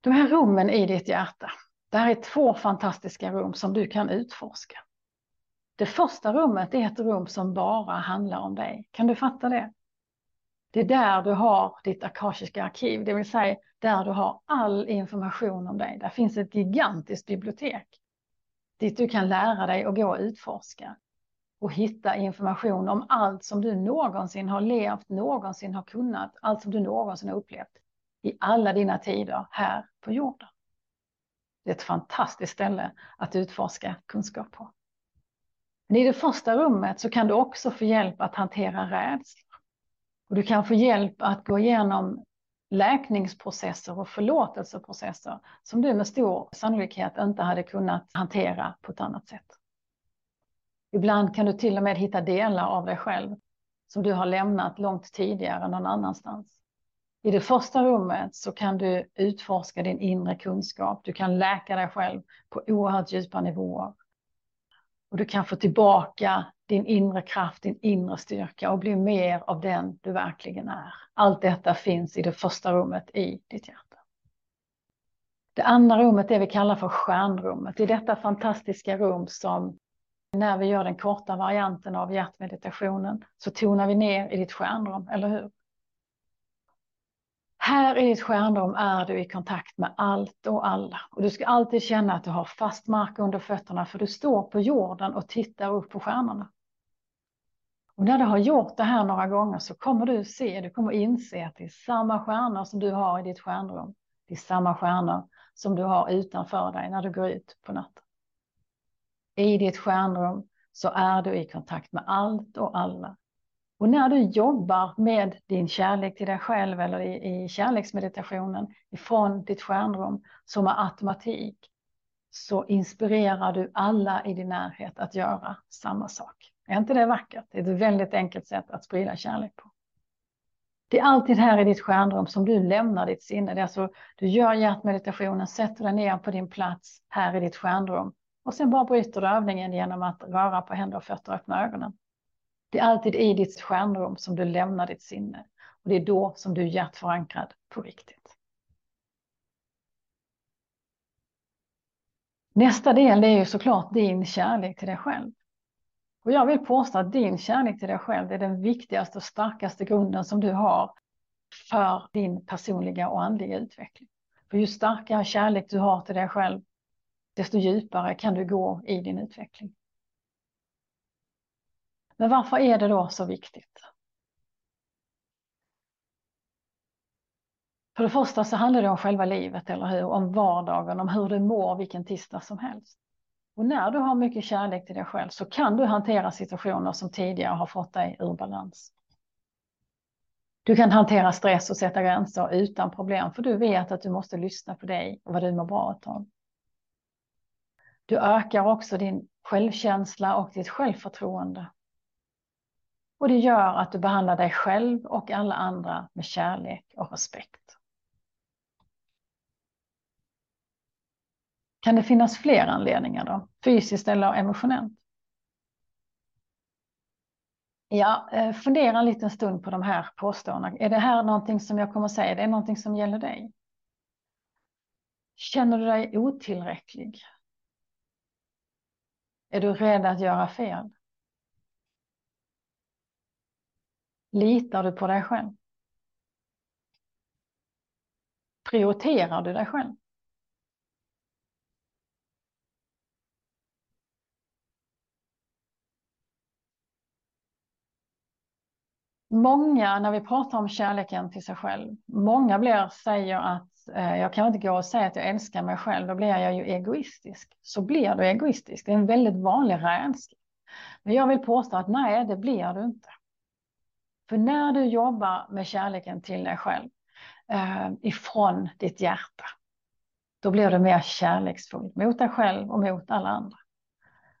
Speaker 1: De här rummen i ditt hjärta, det här är två fantastiska rum som du kan utforska. Det första rummet är ett rum som bara handlar om dig. Kan du fatta det? Det är där du har ditt akashiska arkiv, det vill säga där du har all information om dig. Där finns ett gigantiskt bibliotek dit du kan lära dig och gå och utforska och hitta information om allt som du någonsin har levt, någonsin har kunnat, allt som du någonsin har upplevt i alla dina tider här på jorden. Det är ett fantastiskt ställe att utforska kunskap på. Men i det första rummet så kan du också få hjälp att hantera rädslor. Och du kan få hjälp att gå igenom läkningsprocesser och förlåtelseprocesser som du med stor sannolikhet inte hade kunnat hantera på ett annat sätt. Ibland kan du till och med hitta delar av dig själv som du har lämnat långt tidigare någon annanstans. I det första rummet så kan du utforska din inre kunskap. Du kan läka dig själv på oerhört djupa nivåer. Och du kan få tillbaka din inre kraft, din inre styrka och bli mer av den du verkligen är. Allt detta finns i det första rummet i ditt hjärta. Det andra rummet är det vi kallar för stjärnrummet. I detta fantastiska rum som när vi gör den korta varianten av hjärtmeditationen så tonar vi ner i ditt stjärnrum, eller hur? Här i ditt stjärnrum är du i kontakt med allt och alla. Och du ska alltid känna att du har fast mark under fötterna för du står på jorden och tittar upp på stjärnorna. Och när du har gjort det här några gånger så kommer du se, du kommer inse att det är samma stjärnor som du har i ditt stjärnrum. Det är samma stjärnor som du har utanför dig när du går ut på natten. I ditt stjärnrum så är du i kontakt med allt och alla. Och när du jobbar med din kärlek till dig själv eller i, i kärleksmeditationen ifrån ditt stjärnrum som är automatik så inspirerar du alla i din närhet att göra samma sak. Är inte det vackert? Det är ett väldigt enkelt sätt att sprida kärlek på. Det är alltid här i ditt stjärnrum som du lämnar ditt sinne. Det är alltså, du gör hjärtmeditationen, sätter dig ner på din plats här i ditt stjärnrum och sen bara bryter du övningen genom att röra på händer och fötter och öppna ögonen. Det är alltid i ditt stjärnrum som du lämnar ditt sinne. Och det är då som du är hjärtförankrad på riktigt. Nästa del är ju såklart din kärlek till dig själv. Och jag vill påstå att din kärlek till dig själv är den viktigaste och starkaste grunden som du har för din personliga och andliga utveckling. För ju starkare kärlek du har till dig själv, desto djupare kan du gå i din utveckling. Men varför är det då så viktigt? För det första så handlar det om själva livet, eller hur? Om vardagen, om hur du mår vilken tisdag som helst. Och när du har mycket kärlek till dig själv så kan du hantera situationer som tidigare har fått dig ur balans. Du kan hantera stress och sätta gränser utan problem, för du vet att du måste lyssna på dig och vad du mår bra av. Du ökar också din självkänsla och ditt självförtroende. Och det gör att du behandlar dig själv och alla andra med kärlek och respekt. Kan det finnas fler anledningar då? Fysiskt eller emotionellt? Ja, eh, fundera en liten stund på de här påståendena. Är det här någonting som jag kommer att säga? Det är någonting som gäller dig? Känner du dig otillräcklig? Är du rädd att göra fel? Litar du på dig själv? Prioriterar du dig själv? Många, när vi pratar om kärleken till sig själv, många blir, säger att eh, jag kan inte gå och säga att jag älskar mig själv, då blir jag ju egoistisk. Så blir du egoistisk, det är en väldigt vanlig rädsla. Men jag vill påstå att nej, det blir du inte. För när du jobbar med kärleken till dig själv eh, ifrån ditt hjärta, då blir du mer kärleksfull mot dig själv och mot alla andra.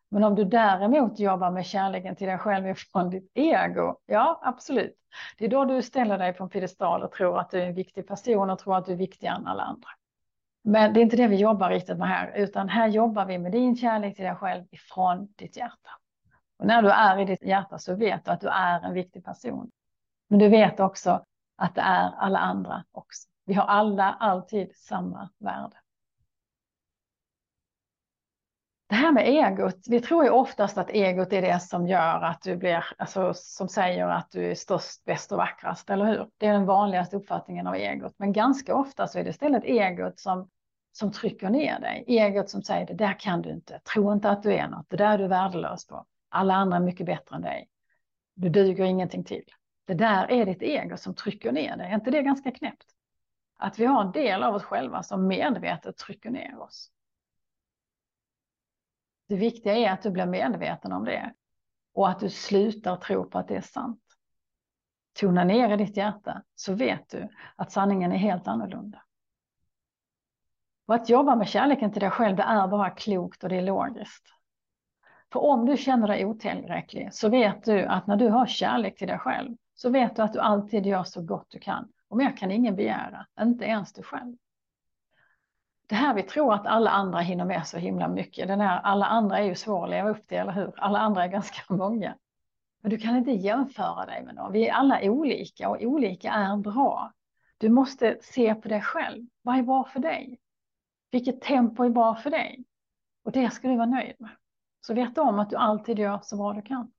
Speaker 1: Men om du däremot jobbar med kärleken till dig själv ifrån ditt ego, ja absolut. Det är då du ställer dig på en piedestal och tror att du är en viktig person och tror att du är viktigare än alla andra. Men det är inte det vi jobbar riktigt med här, utan här jobbar vi med din kärlek till dig själv ifrån ditt hjärta. Och när du är i ditt hjärta så vet du att du är en viktig person. Men du vet också att det är alla andra också. Vi har alla alltid samma värde. Det här med egot, vi tror ju oftast att egot är det som gör att du blir, alltså som säger att du är störst, bäst och vackrast, eller hur? Det är den vanligaste uppfattningen av egot. Men ganska ofta så är det istället egot som, som trycker ner dig. Egot som säger det där kan du inte, tro inte att du är något, det där är du värdelös på. Alla andra är mycket bättre än dig. Du duger ingenting till. Det där är ditt ego som trycker ner dig. Är inte det ganska knäppt? Att vi har en del av oss själva som medvetet trycker ner oss. Det viktiga är att du blir medveten om det och att du slutar tro på att det är sant. Tona ner i ditt hjärta så vet du att sanningen är helt annorlunda. Och att jobba med kärleken till dig själv, det är bara klokt och det är logiskt. För om du känner dig otillräcklig så vet du att när du har kärlek till dig själv så vet du att du alltid gör så gott du kan. Och mer kan ingen begära, inte ens du själv. Det här vi tror att alla andra hinner med så himla mycket. Den här, alla andra är ju svåra att leva upp till, eller hur? Alla andra är ganska många. Men du kan inte jämföra dig med någon. Vi är alla olika och olika är bra. Du måste se på dig själv. Vad är bra för dig? Vilket tempo är bra för dig? Och det ska du vara nöjd med. Så vet om att du alltid gör så bra du kan.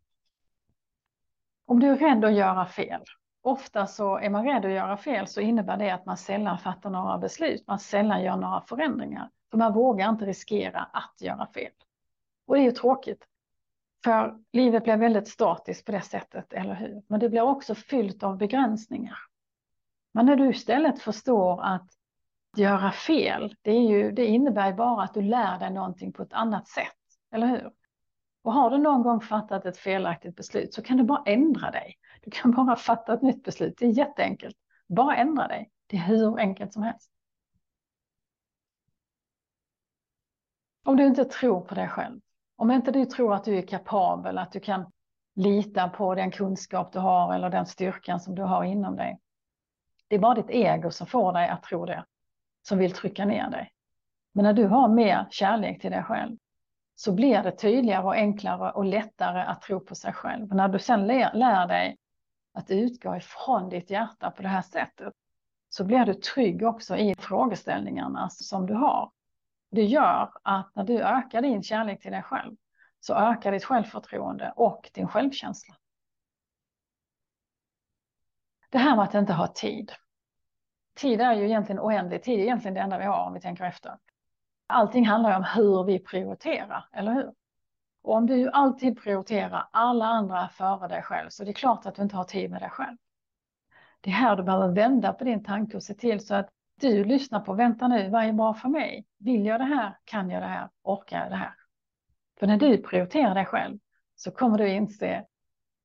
Speaker 1: Om du är rädd att göra fel, ofta så är man rädd att göra fel så innebär det att man sällan fattar några beslut, man sällan gör några förändringar. För man vågar inte riskera att göra fel. Och det är ju tråkigt. För livet blir väldigt statiskt på det sättet, eller hur? Men det blir också fyllt av begränsningar. Men när du istället förstår att göra fel, det, är ju, det innebär bara att du lär dig någonting på ett annat sätt, eller hur? Och har du någon gång fattat ett felaktigt beslut så kan du bara ändra dig. Du kan bara fatta ett nytt beslut. Det är jätteenkelt. Bara ändra dig. Det är hur enkelt som helst. Om du inte tror på dig själv, om inte du tror att du är kapabel, att du kan lita på den kunskap du har eller den styrkan som du har inom dig. Det är bara ditt ego som får dig att tro det, som vill trycka ner dig. Men när du har mer kärlek till dig själv, så blir det tydligare och enklare och lättare att tro på sig själv. när du sen lär dig att utgå ifrån ditt hjärta på det här sättet så blir du trygg också i frågeställningarna som du har. Det gör att när du ökar din kärlek till dig själv så ökar ditt självförtroende och din självkänsla. Det här med att inte ha tid. Tid är ju egentligen oändlig. Tid är egentligen det enda vi har om vi tänker efter. Allting handlar om hur vi prioriterar, eller hur? Och om du alltid prioriterar alla andra före dig själv så det är klart att du inte har tid med dig själv. Det är här du behöver vända på din tanke och se till så att du lyssnar på, vänta nu, vad är bra för mig? Vill jag det här? Kan jag det här? Orkar jag det här? För när du prioriterar dig själv så kommer du inse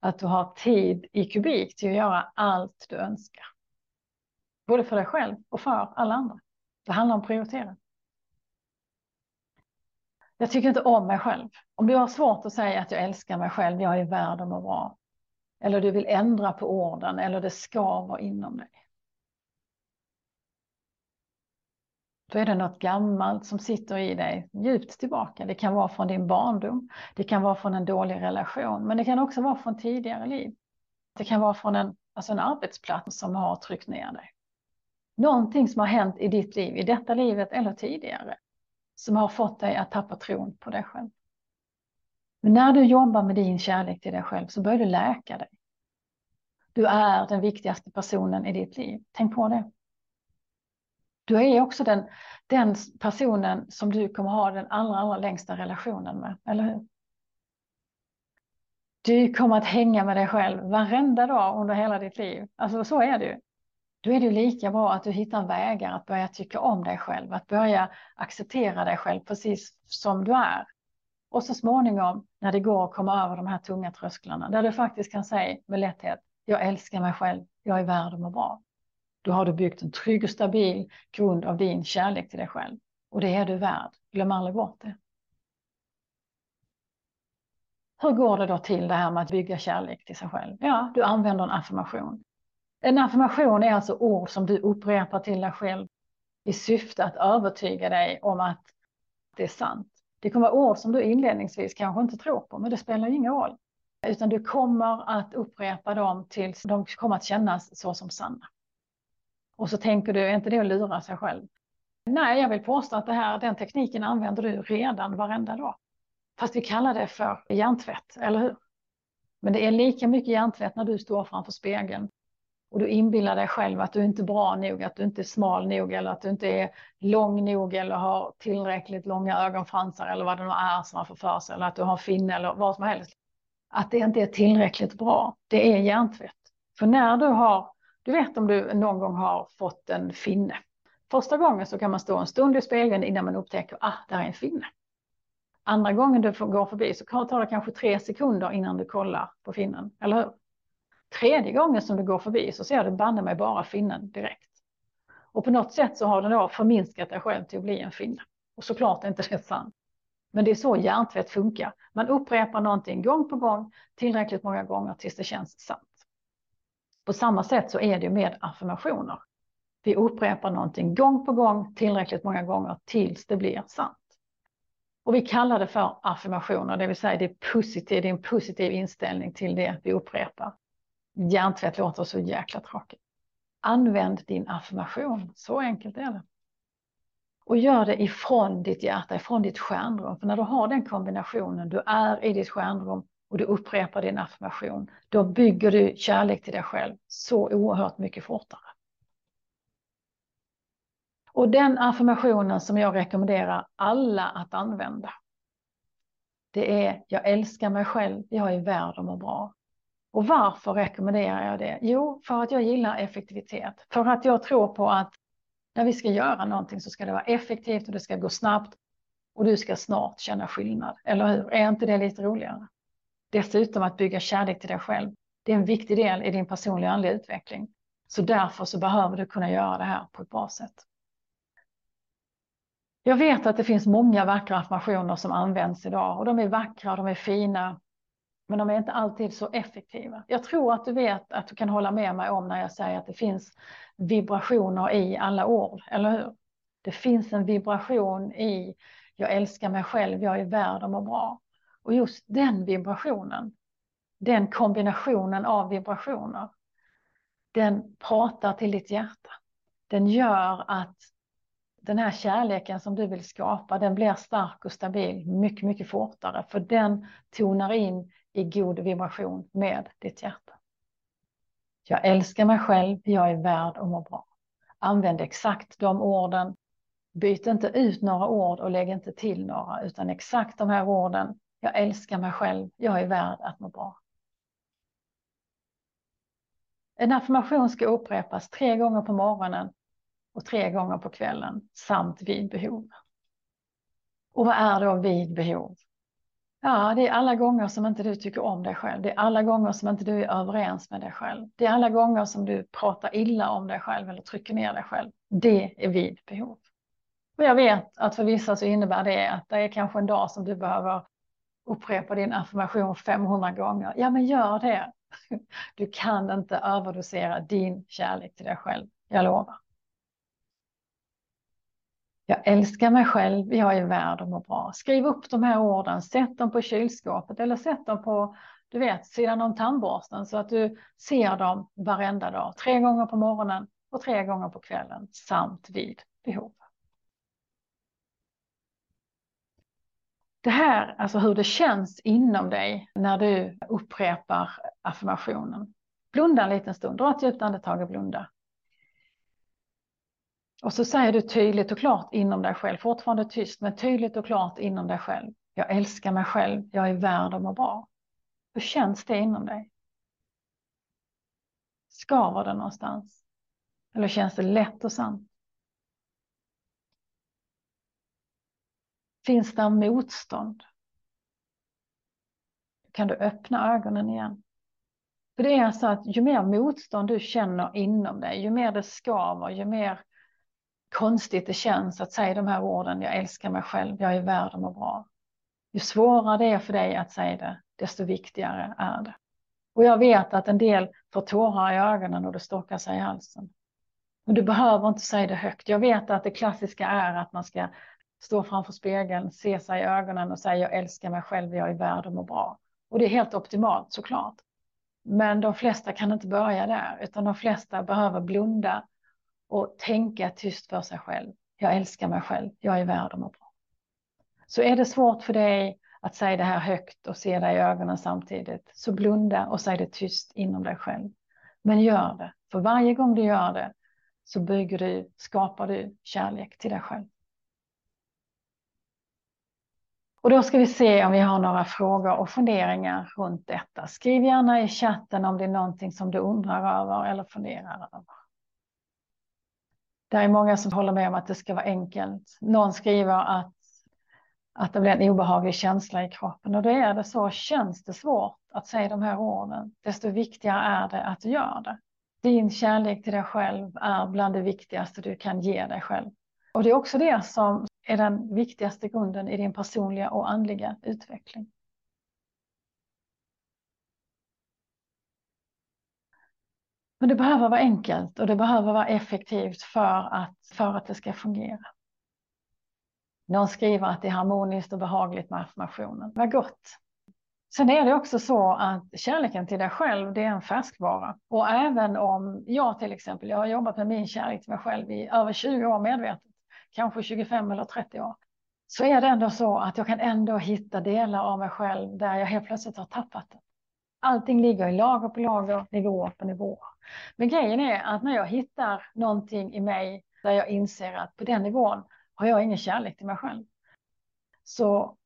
Speaker 1: att du har tid i kubik till att göra allt du önskar. Både för dig själv och för alla andra. Det handlar om att prioritera. Jag tycker inte om mig själv. Om du har svårt att säga att jag älskar mig själv, jag är värd att må bra. Eller du vill ändra på orden eller det ska vara inom dig. Då är det något gammalt som sitter i dig djupt tillbaka. Det kan vara från din barndom. Det kan vara från en dålig relation. Men det kan också vara från tidigare liv. Det kan vara från en, alltså en arbetsplats som har tryckt ner dig. Någonting som har hänt i ditt liv, i detta livet eller tidigare som har fått dig att tappa tron på dig själv. Men när du jobbar med din kärlek till dig själv så börjar du läka dig. Du är den viktigaste personen i ditt liv. Tänk på det. Du är också den, den personen som du kommer ha den allra, allra längsta relationen med, eller hur? Du kommer att hänga med dig själv varenda dag under hela ditt liv. Alltså så är det ju då är det lika bra att du hittar vägar att börja tycka om dig själv, att börja acceptera dig själv precis som du är. Och så småningom, när det går att komma över de här tunga trösklarna, där du faktiskt kan säga med lätthet, jag älskar mig själv, jag är värd att må bra. Då har du byggt en trygg och stabil grund av din kärlek till dig själv. Och det är du värd, glöm aldrig bort det. Hur går det då till det här med att bygga kärlek till sig själv? Ja, du använder en affirmation. En affirmation är alltså ord som du upprepar till dig själv i syfte att övertyga dig om att det är sant. Det kommer vara ord som du inledningsvis kanske inte tror på, men det spelar ingen roll. Utan du kommer att upprepa dem tills de kommer att kännas så som sanna. Och så tänker du, är inte det att lura sig själv? Nej, jag vill påstå att det här, den tekniken använder du redan varenda dag. Fast vi kallar det för hjärntvätt, eller hur? Men det är lika mycket hjärntvätt när du står framför spegeln och du inbillar dig själv att du inte är bra nog, att du inte är smal nog eller att du inte är lång nog eller har tillräckligt långa ögonfransar eller vad det nu är som man får för sig eller att du har finne eller vad som helst. Att det inte är tillräckligt bra. Det är hjärntvätt. För när du har, du vet om du någon gång har fått en finne. Första gången så kan man stå en stund i spegeln innan man upptäcker, ah, där är en finne. Andra gången du går förbi så tar det kanske tre sekunder innan du kollar på finnen, eller hur? Tredje gången som du går förbi så ser du banne mig bara finnen direkt. Och på något sätt så har du då förminskat dig själv till att bli en finne. Och såklart är inte det sant. Men det är så hjärntvätt funkar. Man upprepar någonting gång på gång tillräckligt många gånger tills det känns sant. På samma sätt så är det med affirmationer. Vi upprepar någonting gång på gång tillräckligt många gånger tills det blir sant. Och vi kallar det för affirmationer, det vill säga det är, positiv, det är en positiv inställning till det vi upprepar. Hjärntvätt låter så jäkla tråkigt. Använd din affirmation, så enkelt är det. Och gör det ifrån ditt hjärta, ifrån ditt stjärnrum. För när du har den kombinationen, du är i ditt stjärnrum och du upprepar din affirmation, då bygger du kärlek till dig själv så oerhört mycket fortare. Och den affirmationen som jag rekommenderar alla att använda, det är jag älskar mig själv, jag är värd att må bra. Och varför rekommenderar jag det? Jo, för att jag gillar effektivitet. För att jag tror på att när vi ska göra någonting så ska det vara effektivt och det ska gå snabbt och du ska snart känna skillnad. Eller hur? Är inte det lite roligare? Dessutom att bygga kärlek till dig själv. Det är en viktig del i din personliga andliga utveckling. Så därför så behöver du kunna göra det här på ett bra sätt. Jag vet att det finns många vackra affirmationer som används idag och de är vackra, de är fina, men de är inte alltid så effektiva. Jag tror att du vet att du kan hålla med mig om när jag säger att det finns vibrationer i alla ord, eller hur? Det finns en vibration i jag älskar mig själv, jag är värd att må bra. Och just den vibrationen, den kombinationen av vibrationer, den pratar till ditt hjärta. Den gör att den här kärleken som du vill skapa, den blir stark och stabil mycket, mycket fortare. För den tonar in i god vibration med ditt hjärta. Jag älskar mig själv, jag är värd att må bra. Använd exakt de orden. Byt inte ut några ord och lägg inte till några, utan exakt de här orden. Jag älskar mig själv, jag är värd att må bra. En affirmation ska upprepas tre gånger på morgonen och tre gånger på kvällen samt vid behov. Och vad är då vid behov? Ja, det är alla gånger som inte du tycker om dig själv. Det är alla gånger som inte du är överens med dig själv. Det är alla gånger som du pratar illa om dig själv eller trycker ner dig själv. Det är vid behov. Och jag vet att för vissa så innebär det att det är kanske en dag som du behöver upprepa din affirmation 500 gånger. Ja, men gör det. Du kan inte överdosera din kärlek till dig själv. Jag lovar. Jag älskar mig själv, jag är värd att må bra. Skriv upp de här orden, sätt dem på kylskåpet eller sätt dem på, du vet, sidan om tandborsten så att du ser dem varenda dag. Tre gånger på morgonen och tre gånger på kvällen samt vid behov. Det här, alltså hur det känns inom dig när du upprepar affirmationen. Blunda en liten stund, dra ett djupt andetag och blunda. Och så säger du tydligt och klart inom dig själv, fortfarande tyst, men tydligt och klart inom dig själv. Jag älskar mig själv, jag är värd att må bra. Hur känns det inom dig? Skaver det någonstans? Eller känns det lätt och sant? Finns det motstånd? Kan du öppna ögonen igen? För det är så att ju mer motstånd du känner inom dig, ju mer det skaver, ju mer konstigt det känns att säga de här orden, jag älskar mig själv, jag är värd att må bra. Ju svårare det är för dig att säga det, desto viktigare är det. Och jag vet att en del får tårar i ögonen och det stockar sig i halsen. Men du behöver inte säga det högt. Jag vet att det klassiska är att man ska stå framför spegeln, se sig i ögonen och säga jag älskar mig själv, jag är värd att må bra. Och det är helt optimalt såklart. Men de flesta kan inte börja där, utan de flesta behöver blunda och tänka tyst för sig själv. Jag älskar mig själv, jag är värd att må bra. Så är det svårt för dig att säga det här högt och se dig i ögonen samtidigt, så blunda och säg det tyst inom dig själv. Men gör det, för varje gång du gör det så bygger du, skapar du kärlek till dig själv. Och då ska vi se om vi har några frågor och funderingar runt detta. Skriv gärna i chatten om det är någonting som du undrar över eller funderar över. Det är många som håller med om att det ska vara enkelt. Någon skriver att, att det blir en obehaglig känsla i kroppen. Och då är det så, känns det svårt att säga de här orden, desto viktigare är det att du gör det. Din kärlek till dig själv är bland det viktigaste du kan ge dig själv. Och det är också det som är den viktigaste grunden i din personliga och andliga utveckling. Men det behöver vara enkelt och det behöver vara effektivt för att, för att det ska fungera. Någon skriver att det är harmoniskt och behagligt med affirmationen. Vad gott! Sen är det också så att kärleken till dig själv, det är en färskvara. Och även om jag till exempel, jag har jobbat med min kärlek till mig själv i över 20 år medvetet, kanske 25 eller 30 år, så är det ändå så att jag kan ändå hitta delar av mig själv där jag helt plötsligt har tappat det. Allting ligger i lager på lager, nivåer på nivåer. Men grejen är att när jag hittar någonting i mig där jag inser att på den nivån har jag ingen kärlek till mig själv. Så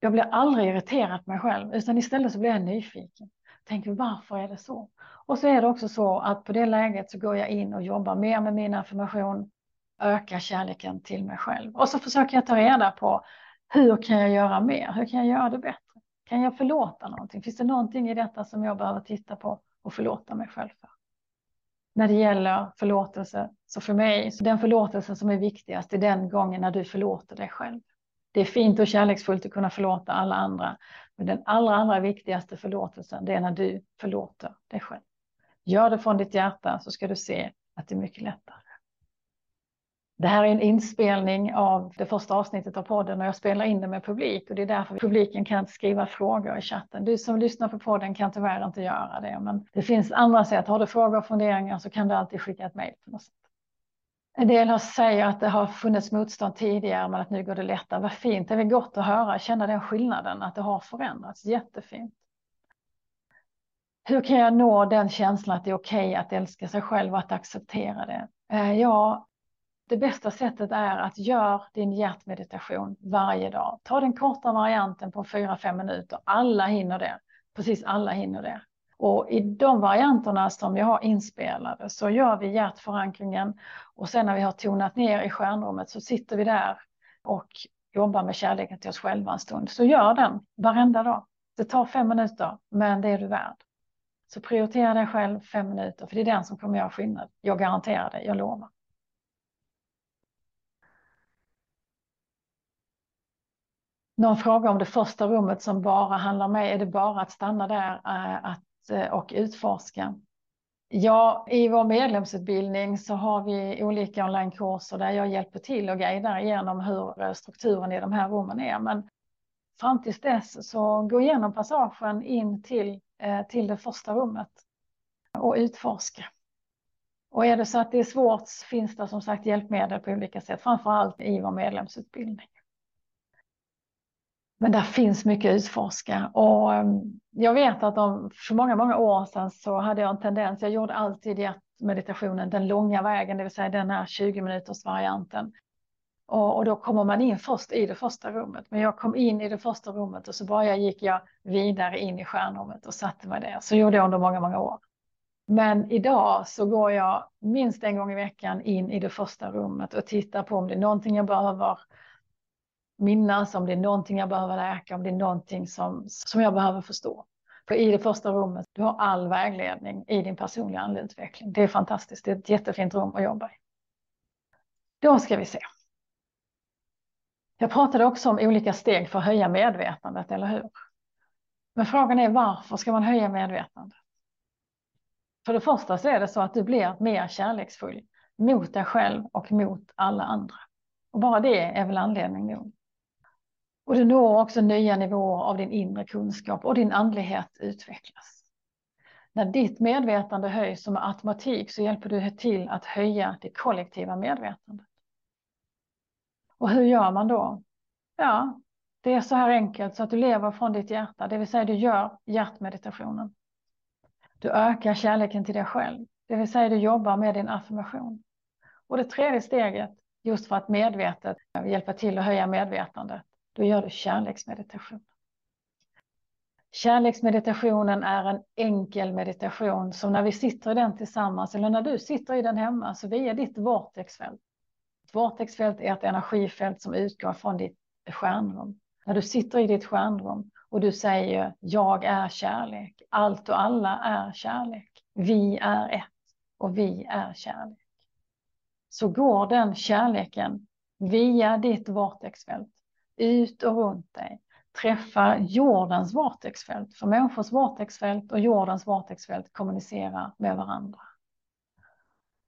Speaker 1: jag blir aldrig irriterad på mig själv, utan istället så blir jag nyfiken. Tänker varför är det så? Och så är det också så att på det läget så går jag in och jobbar mer med min affirmation, ökar kärleken till mig själv. Och så försöker jag ta reda på hur kan jag göra mer? Hur kan jag göra det bättre? Kan jag förlåta någonting? Finns det någonting i detta som jag behöver titta på och förlåta mig själv för? När det gäller förlåtelse, så för mig, så den förlåtelse som är viktigast är den gången när du förlåter dig själv. Det är fint och kärleksfullt att kunna förlåta alla andra, men den allra, allra viktigaste förlåtelsen, det är när du förlåter dig själv. Gör det från ditt hjärta så ska du se att det är mycket lättare. Det här är en inspelning av det första avsnittet av podden och jag spelar in det med publik och det är därför publiken kan inte skriva frågor i chatten. Du som lyssnar på podden kan tyvärr inte göra det, men det finns andra sätt. Har du frågor och funderingar så kan du alltid skicka ett mejl på något sätt. En del har säger att det har funnits motstånd tidigare men att nu går det lättare. Vad fint, det är väl gott att höra, känna den skillnaden, att det har förändrats. Jättefint. Hur kan jag nå den känslan att det är okej okay att älska sig själv och att acceptera det? Eh, ja, det bästa sättet är att göra din hjärtmeditation varje dag. Ta den korta varianten på 4-5 minuter. Alla hinner det. Precis alla hinner det. Och i de varianterna som jag har inspelade så gör vi hjärtförankringen och sen när vi har tonat ner i stjärnrummet så sitter vi där och jobbar med kärleken till oss själva en stund. Så gör den varenda dag. Det tar fem minuter, men det är du värd. Så prioritera dig själv fem minuter, för det är den som kommer göra skillnad. Jag garanterar det, jag lovar. Någon fråga om det första rummet som bara handlar om mig. Är det bara att stanna där eh, att, eh, och utforska? Ja, i vår medlemsutbildning så har vi olika onlinekurser där jag hjälper till och guidar igenom hur eh, strukturen i de här rummen är. Men fram tills dess så gå igenom passagen in till, till det första rummet och utforska. Och är det så att det är svårt finns det som sagt hjälpmedel på olika sätt, framför allt i vår medlemsutbildning. Men där finns mycket att utforska och eh, jag vet att om, för många, många år sedan så hade jag en tendens, jag gjorde alltid meditationen den långa vägen, det vill säga den här 20 minuters varianten. Och, och, då kommer man in först i det första rummet. Men jag kom in i det första rummet och så bara gick jag vidare in i stjärnrummet och satte mig där. Så gjorde jag under många, många år. Men idag så går jag minst en gång i veckan in i det första rummet och tittar på om det är någonting jag behöver minnas, om det är någonting jag behöver läka, om det är någonting som, som jag behöver förstå. För i det första rummet, du har all vägledning i din personliga andliga. Det är fantastiskt, det är ett jättefint rum att jobba i. Då ska vi se. Jag pratade också om olika steg för att höja medvetandet, eller hur? Men frågan är varför ska man höja medvetandet? För det första så är det så att du blir mer kärleksfull mot dig själv och mot alla andra. Och bara det är väl anledning nog. Och du når också nya nivåer av din inre kunskap och din andlighet utvecklas. När ditt medvetande höjs som automatik så hjälper du till att höja det kollektiva medvetandet. Och hur gör man då? Ja, det är så här enkelt så att du lever från ditt hjärta, det vill säga du gör hjärtmeditationen. Du ökar kärleken till dig själv, det vill säga du jobbar med din affirmation. Och det tredje steget, just för att medvetet hjälpa till att höja medvetandet, då gör du kärleksmeditation. Kärleksmeditationen är en enkel meditation som när vi sitter i den tillsammans eller när du sitter i den hemma så via ditt vortexfält. Ett vortexfält är ett energifält som utgår från ditt stjärnrum. När du sitter i ditt stjärnrum och du säger jag är kärlek, allt och alla är kärlek, vi är ett och vi är kärlek. Så går den kärleken via ditt vortexfält ut och runt dig träffar jordens vortexfält. För människors vortexfält och jordens vortexfält kommunicerar med varandra.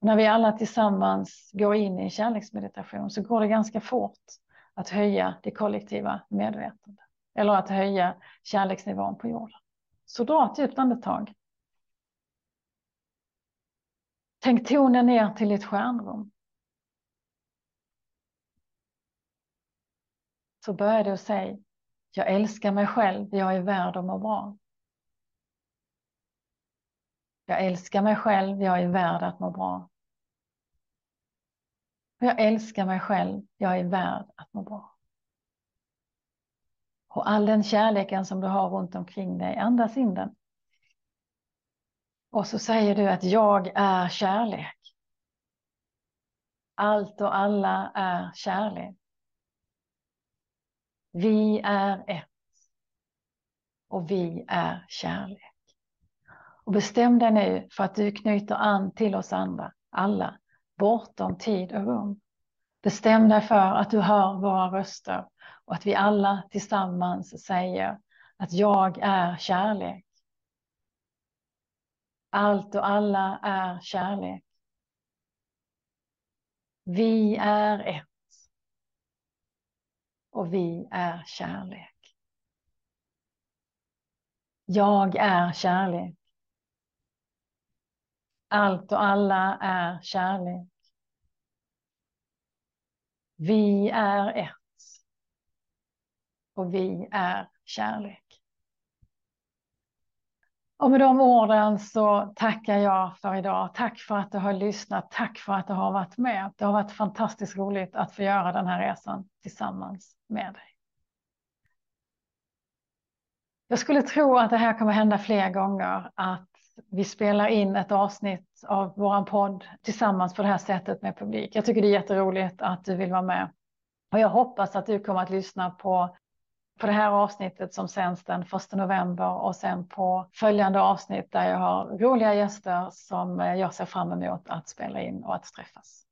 Speaker 1: När vi alla tillsammans går in i kärleksmeditation så går det ganska fort att höja det kollektiva medvetandet. Eller att höja kärleksnivån på jorden. Så dra ett djupt andetag. Tänk tonen ner till ditt stjärnrum. Så börjar du säga jag älskar mig själv, jag är värd att må bra. Jag älskar mig själv, jag är värd att må bra. Jag älskar mig själv, jag är värd att må bra. Och all den kärleken som du har runt omkring dig, andas in den. Och så säger du att jag är kärlek. Allt och alla är kärlek. Vi är ett. Och vi är kärlek. Och bestäm dig nu för att du knyter an till oss andra, alla, bortom tid och rum. Bestäm dig för att du hör våra röster och att vi alla tillsammans säger att jag är kärlek. Allt och alla är kärlek. Vi är ett och vi är kärlek. Jag är kärlek. Allt och alla är kärlek. Vi är ett. Och vi är kärlek. Och med de orden så tackar jag för idag. Tack för att du har lyssnat. Tack för att du har varit med. Det har varit fantastiskt roligt att få göra den här resan tillsammans med dig. Jag skulle tro att det här kommer hända fler gånger. Att vi spelar in ett avsnitt av vår podd tillsammans på det här sättet med publik. Jag tycker det är jätteroligt att du vill vara med. Och jag hoppas att du kommer att lyssna på på det här avsnittet som sänds den 1 november och sen på följande avsnitt där jag har roliga gäster som eh, jag ser fram emot att spela in och att träffas.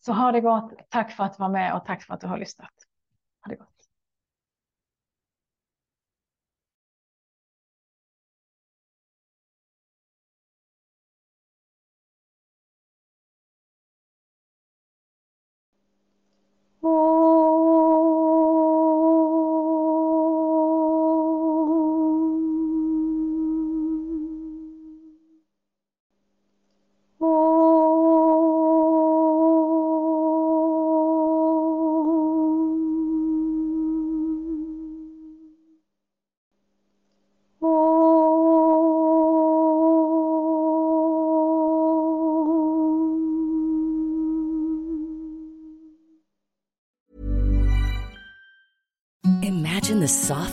Speaker 1: Så ha det gott. Tack för att du var med och tack för att du har lyssnat. Ha det gott.
Speaker 3: Oh.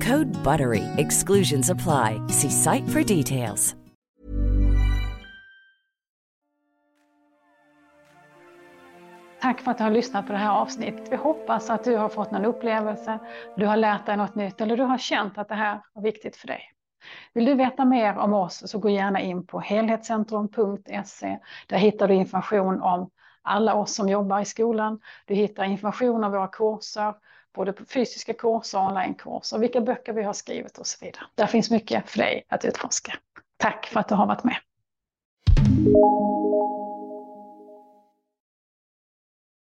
Speaker 3: Code BUTTERY. Exclusions apply. See site for details.
Speaker 1: Tack för att du har lyssnat på det här avsnittet. Vi hoppas att du har fått någon upplevelse, du har lärt dig något nytt eller du har känt att det här var viktigt för dig. Vill du veta mer om oss så gå gärna in på helhetscentrum.se. Där hittar du information om alla oss som jobbar i skolan. Du hittar information om våra kurser, både på fysiska kurser och onlinekurser, vilka böcker vi har skrivit och så vidare. Där finns mycket för dig att utforska. Tack för att du har varit med.